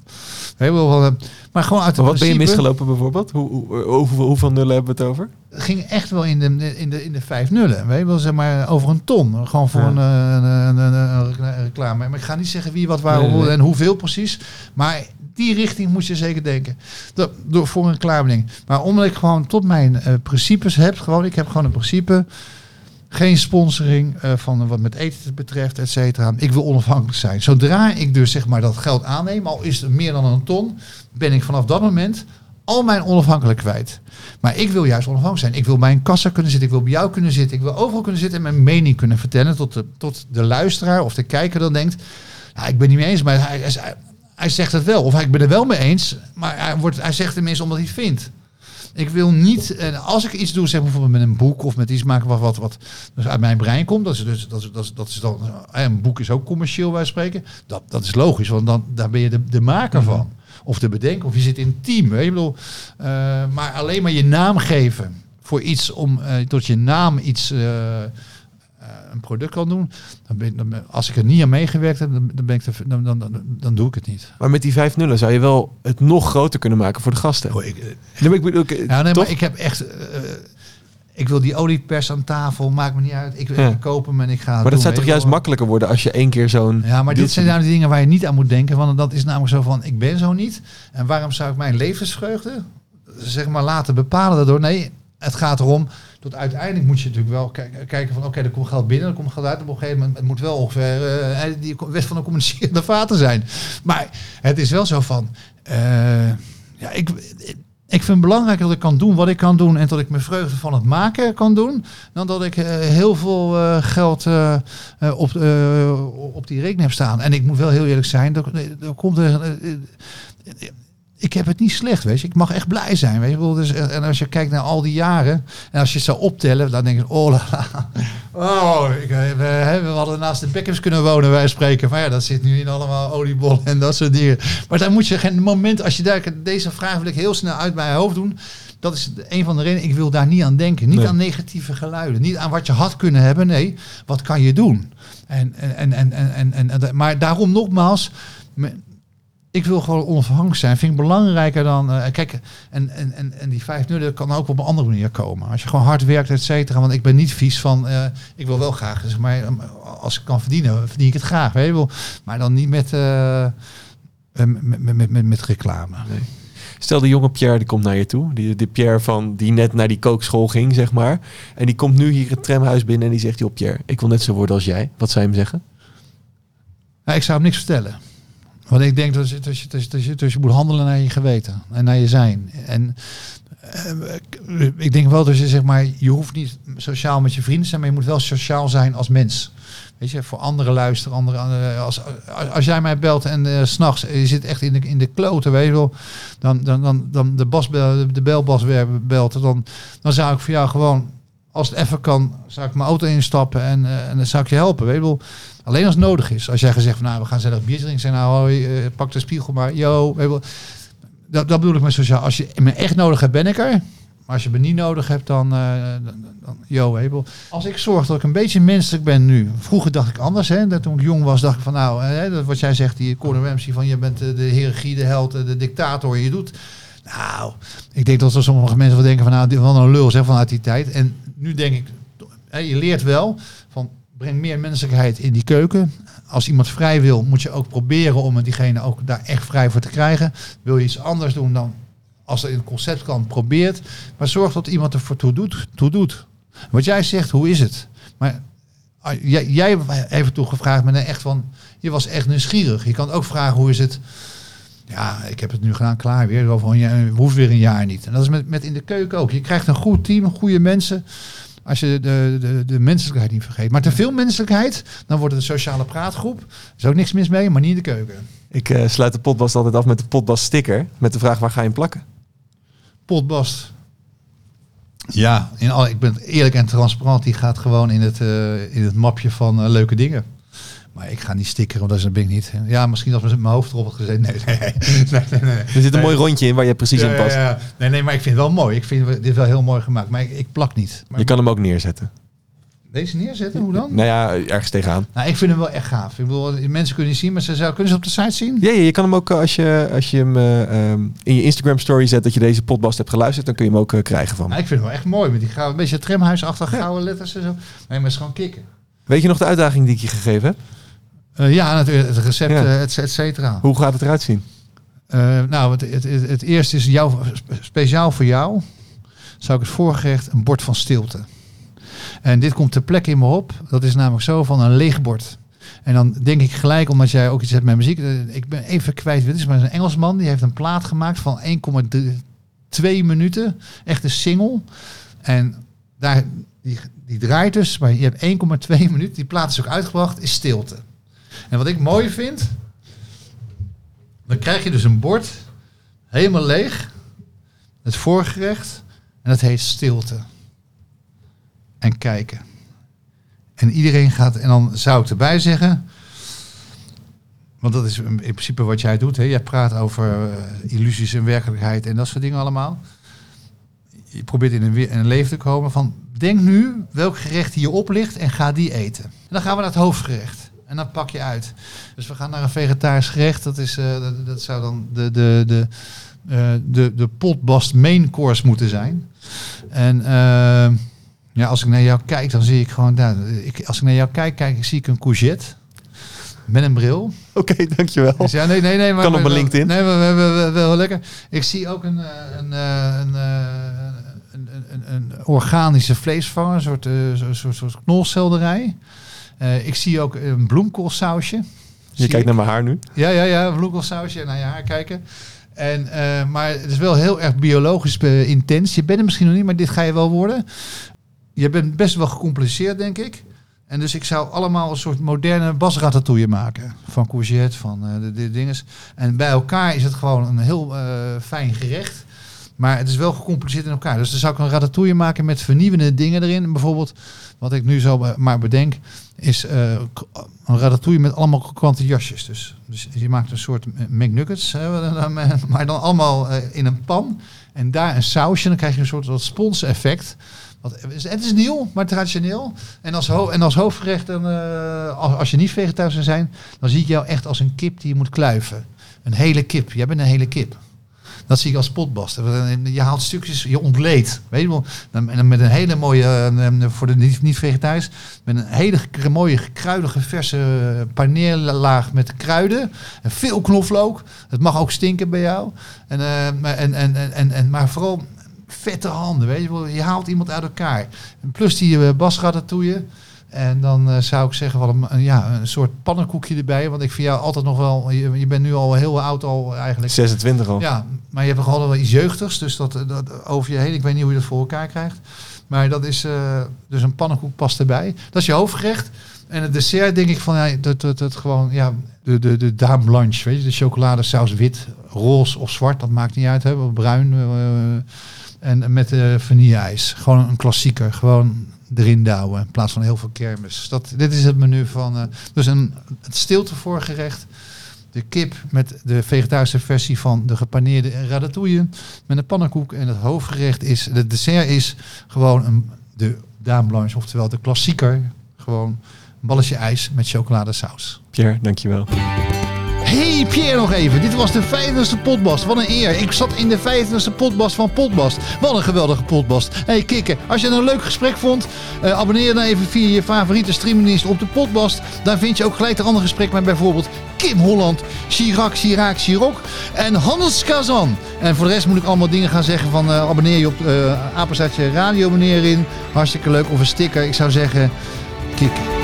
Van, eh, maar gewoon uit het wat ben je misgelopen bijvoorbeeld? Hoe, hoe, hoeveel, hoeveel nullen hebben we het over? Het ging echt wel in de, in de, in de vijf nullen. Weet je wel, zeg maar over een ton. Gewoon voor Ja. een, eh, een, een, een, een reclame. Maar ik ga niet zeggen wie, wat, waar, Nee, hoe nee. en hoeveel precies. Maar die richting moet je zeker denken. Dat, door, voor een reclame Maar omdat ik gewoon tot mijn eh, principes heb. Gewoon, ik heb gewoon een principe. Geen sponsoring eh, van wat met eten betreft, et cetera. Ik wil onafhankelijk zijn. Zodra ik dus zeg maar dat geld aanneem, al is het meer dan een ton, ben ik vanaf dat moment al mijn onafhankelijkheid kwijt. Maar ik wil juist onafhankelijk zijn. Ik wil bij een kassa kunnen zitten. Ik wil bij jou kunnen zitten. Ik wil overal kunnen zitten en mijn mening kunnen vertellen. Tot de, tot de luisteraar of de kijker dan denkt. Nou, ik ben niet mee eens, maar hij, hij, zegt het wel. Of ik ben er wel mee eens. Maar hij, wordt, hij zegt het minst omdat hij het vindt. Ik wil niet, eh, als ik iets doe, zeg bijvoorbeeld met een boek of met iets maken wat, wat, wat dus uit mijn brein komt. Dat is, dus, dat is, dat is, dat is dan, eh, een boek is ook commercieel, wij spreken. Dat, dat is logisch, want dan, daar ben je de, de maker van. Of de bedenker, of je zit in een team. Weet je, ik bedoel, eh, maar alleen maar je naam geven voor iets om eh, tot je naam iets. Een product kan doen, dan ben, ik- dan als ik er niet aan meegewerkt heb, dan, ben ik te, dan, dan, dan, doe ik het niet. Maar met die vijf nullen zou je wel het nog groter kunnen maken voor de gasten. Oh, ik, Nee, maar ik bedoel, ik- Ja, nee, toch? maar ik heb echt. eh, ik wil die oliepers aan tafel, maakt me niet uit. Ik, Ja. ik koop hem en ik ga. maar dat doen, zou toch juist wel. makkelijker worden als je één keer zo'n... Ja, maar dit dit zijn nou de dingen waar je niet aan moet denken. Want dat is namelijk zo van: ik ben zo niet. En waarom zou ik mijn levensvreugde, zeg maar, laten bepalen daardoor? Nee, het gaat erom. Dat uiteindelijk moet je natuurlijk wel kijken, van oké, er komt geld binnen, er komt geld uit. Op een gegeven moment het moet wel ongeveer eh, die wet van de communicerende vaten zijn. Maar het is wel zo van. eh, ja, ik, ik vind het belangrijk dat ik kan doen wat ik kan doen en dat ik mijn vreugde van het maken kan doen, dan dat ik heel veel geld op, op die rekening heb staan. En ik moet wel heel eerlijk zijn, er, er komt er, ik heb het niet slecht, weet je. Ik mag echt blij zijn, weet je. Bedoel, Dus, en als je kijkt naar al die jaren en als je het zou optellen, dan denk je, oh, la, la. oh ik, eh, we, hadden naast de Beckhams kunnen wonen, wij spreken. Maar ja, dat zit nu in allemaal oliebollen en dat soort dingen. Maar daar moet je geen moment, als je daar, deze vraag wil ik heel snel uit mijn hoofd doen. Dat is een van de redenen, ik wil daar niet aan denken. Niet Nee. aan negatieve geluiden. Niet aan wat je had kunnen hebben. Nee, wat kan je doen? En, en, en, en, en, en, en, maar daarom nogmaals, ik wil gewoon onafhankelijk zijn. Vind ik belangrijker dan. eh, kijk, en, en, en, en die vijf nullen kan ook op een andere manier komen. Als je gewoon hard werkt, et cetera. Want ik ben niet vies van. eh, ik wil wel graag, zeg maar, eh, als ik kan verdienen, verdien ik het graag. Weet je wel. Maar dan niet met, met, met, met, met, reclame. Stel de jonge Pierre die komt naar je toe. Die, die Pierre van die net naar die kookschool ging, zeg maar. En die komt nu hier het tramhuis binnen en die zegt... joh Pierre, ik wil net zo worden als jij. Wat zou je hem zeggen? Nou, ik zou hem niks vertellen. Want ik denk dat je, dat, je, dat, je, dat, je, moet handelen naar je geweten en naar je zijn. En eh, ik- denk wel dat je zeg maar, je hoeft niet sociaal met je vrienden zijn, maar je moet wel sociaal zijn als mens. Weet je, voor anderen luisteren. Andere, andere- als, als, jij mij belt en eh, s s'nachts, je zit echt in de, in de kloten. Dan, dan, dan, dan de, bas, de belbas weer belt, dan, dan zou ik voor jou gewoon, als het even kan, zou ik mijn auto instappen en, eh, en dan zou ik je helpen, weet je. Alleen als het nodig is. Als jij gezegd van nou, we gaan zelf bier drinken. Zeg nou, hoi, eh, pak de spiegel maar. Yo, weet je. Dat, dat bedoel ik met sociaal. Als je me echt nodig hebt, ben ik er. Maar als je me niet nodig hebt, dan, eh, dan, yo, wel. Als ik zorg dat ik een beetje menselijk ben nu. Vroeger dacht ik anders, hè. Dat toen ik jong was, dacht ik van nou, hè, dat wat jij zegt, die Gordon Ramsay van je bent de, de de held, de dictator, je doet. Nou, ik denk dat er sommige mensen wel denken van nou, was een lul zeg, vanuit die tijd. En nu denk ik, je leert wel van breng meer menselijkheid in die keuken. Als iemand vrij wil, moet je ook proberen om diegene ook daar echt vrij voor te krijgen. Wil je iets anders doen dan als er in het concept kan, probeert. Maar zorg dat iemand ervoor toe doet. Toe doet. Wat jij zegt, hoe is het? Maar ah, jij, jij heeft toen gevraagd, maar echt van, je was echt nieuwsgierig. Je kan ook vragen, hoe is het? Ja, ik heb het nu gedaan, klaar weer. Over een jaar, hoeft weer een jaar niet. En dat is met, met in de keuken ook. Je krijgt een goed team, goede mensen. Als je de, de, de menselijkheid niet vergeet. Maar te veel menselijkheid, dan wordt het een sociale praatgroep. Er is ook niks mis mee, maar niet in de keuken. Ik eh, sluit de potbast altijd af met de potbast sticker. Met de vraag waar ga je hem plakken? Potbast. Ja, in al, ik ben eerlijk en transparant. Die gaat gewoon in het, eh, in het mapje van eh, leuke dingen. Maar ik ga niet stickeren, want dat ben ik niet. Ja, misschien als mijn hoofd erop had gezet. Nee, nee, nee. nee, nee, nee. Er zit een Nee. mooi rondje in waar je precies Ja, in past. ja, ja. Nee, nee, maar ik vind het wel mooi. Ik vind dit wel heel mooi gemaakt. Maar ik, ik plak niet. Maar Je kan hem ook neerzetten. Deze neerzetten, hoe dan? Nou ja, ergens tegenaan. Nou, ik vind hem wel echt gaaf. Ik bedoel, mensen kunnen niet zien, maar ze zou, kunnen ze op de site zien? Ja, ja, je kan hem ook eh, als je, als je hem eh, ehm, in je Instagram story zet dat je deze podcast hebt geluisterd, dan kun je hem ook eh, krijgen van. Nou, ik vind hem wel echt mooi. Met die gouden, een beetje tramhuisachtige gouden letters en zo. Nee, maar het is gewoon kicken. Weet je nog de uitdaging die ik je gegeven heb? Eh, ja, natuurlijk. Het recept, Ja. eh, et, et cetera. Hoe gaat het eruit zien? Eh, nou, het, het, het, het eerste is jou, spe- speciaal voor jou. Zou ik het voorgerecht een bord van stilte. En dit komt ter plekke in me op. Dat is namelijk zo van een leeg bord. En dan denk ik gelijk, omdat jij ook iets hebt met muziek. Ik ben even kwijt het is, maar een Engelsman. Die heeft een plaat gemaakt van 1,2 minuten. Echt een single. En daar, die, die draait dus, maar je hebt 1,2 minuten. Die plaat is ook uitgebracht, is stilte. En wat ik mooi vind, dan krijg je dus een bord, helemaal leeg, het voorgerecht, en dat heet stilte. En kijken. En iedereen gaat, en dan zou ik erbij zeggen, want dat is in principe wat jij doet, hè? jij praat over eh, illusies en werkelijkheid en dat soort dingen allemaal. Je probeert in een, een leven te komen van, denk nu welk gerecht hier op ligt en ga die eten. En dan gaan we naar het hoofdgerecht. En dan pak je uit. Dus we gaan naar een vegetarisch gerecht. Dat, is, eh, dat, dat zou dan de, de, de, eh, de, de potbast main course moeten zijn. En eh, ja, als ik naar jou kijk, dan zie ik gewoon... Nou, ik, als ik naar jou kijk, kijk ik, zie ik een courgette. Met een bril. Oké, dankjewel. Dus ja, nee, nee, nee. Maar, Kan op mijn LinkedIn. Nee, maar we hebben wel, lekker. Ik zie ook een, een, een, een, een, organische vleesvanger, een soort, zo- soort knolselderij. Eh, ik zie ook een bloemkoolsausje. Je kijkt ik. naar mijn haar nu. Ja, ja, ja, bloemkoolsausje en naar je haar kijken. En, eh, maar het is wel heel erg biologisch eh, intens. Je bent het misschien nog niet, maar dit ga je wel worden. Je bent best wel gecompliceerd, denk ik. En dus ik zou allemaal een soort moderne basratatouille maken. Van courgette, van de, de dinges. En bij elkaar is het gewoon een heel fijn gerecht. Maar het is wel gecompliceerd in elkaar. Dus dan zou ik een ratatouille maken met vernieuwende dingen erin. Bijvoorbeeld, wat ik nu zo maar bedenk, is eh, een ratatouille met allemaal krokante jasjes. Dus, dus je maakt een soort McNuggets, maar dan allemaal eh, in een pan. En daar een sausje, dan krijg je een soort spons effect. Het is nieuw, maar traditioneel. En als, ho- en als hoofdgerecht, dan, eh, als, als je niet vegetarisch zou zijn, dan zie ik jou echt als een kip die je moet kluiven. Een hele kip. Jij bent een hele kip. Dat zie ik als potbast. Je haalt stukjes, je ontleed. Weet je wel? En met een hele mooie, eh, eh, voor de niet- niet-vegetarisch, met een hele mooie kruidige verse paneerlaag met kruiden. En veel knoflook. Het mag ook stinken bij jou. En, eh, maar, en, en, en, en, maar vooral vette handen. Weet je, wel. je haalt iemand uit elkaar. En plus die uh, basratatouille. En dan eh, zou ik zeggen, wel een, een- ja, een soort pannenkoekje erbij. Want ik vind jou altijd nog wel, je, je bent nu al heel oud al eigenlijk. 26 al. Ja, maar je hebt nog altijd wel iets jeugdigs. Dus dat, dat over je heen, ik weet niet hoe je dat voor elkaar krijgt. Maar dat is, eh, dus een pannenkoek past erbij. Dat is je hoofdgerecht. En het dessert denk ik van, ja, dat, dat, dat gewoon, ja, de, de, de dame blanche, weet je. De chocoladesaus wit, roze of zwart, dat maakt niet uit, hè. Bruin. eh, en met uh, vanille-ijs. Gewoon een klassieker. Gewoon erin douwen in plaats van heel veel kermis. Dat, dit is het menu van, eh, dus een, het stilte voorgerecht. De kip met de vegetarische versie van de gepaneerde ratatouille. Met een pannenkoek. En het hoofdgerecht is, het dessert is gewoon een, de dame blanche. Oftewel de klassieker. Gewoon een balletje ijs met chocoladesaus. Pierre, dankjewel. Hey Pierre nog even, dit was de 50ste potbast. Wat een eer. Ik zat in de 50ste potbast van Potbast. Wat een geweldige potbast. Hey Kikke, als je een leuk gesprek vond, uh, abonneer dan even via je favoriete streamingdienst op de potbast. Dan vind je ook gelijk een ander gesprek met bijvoorbeeld Kim Holland, Chirac, Chirac, Chirac en Hans Kazan. En voor de rest moet ik allemaal dingen gaan zeggen van uh, abonneer je op uh, Apenstaartje Radio meneer in. Hartstikke leuk. Of een sticker. Ik zou zeggen, kikken.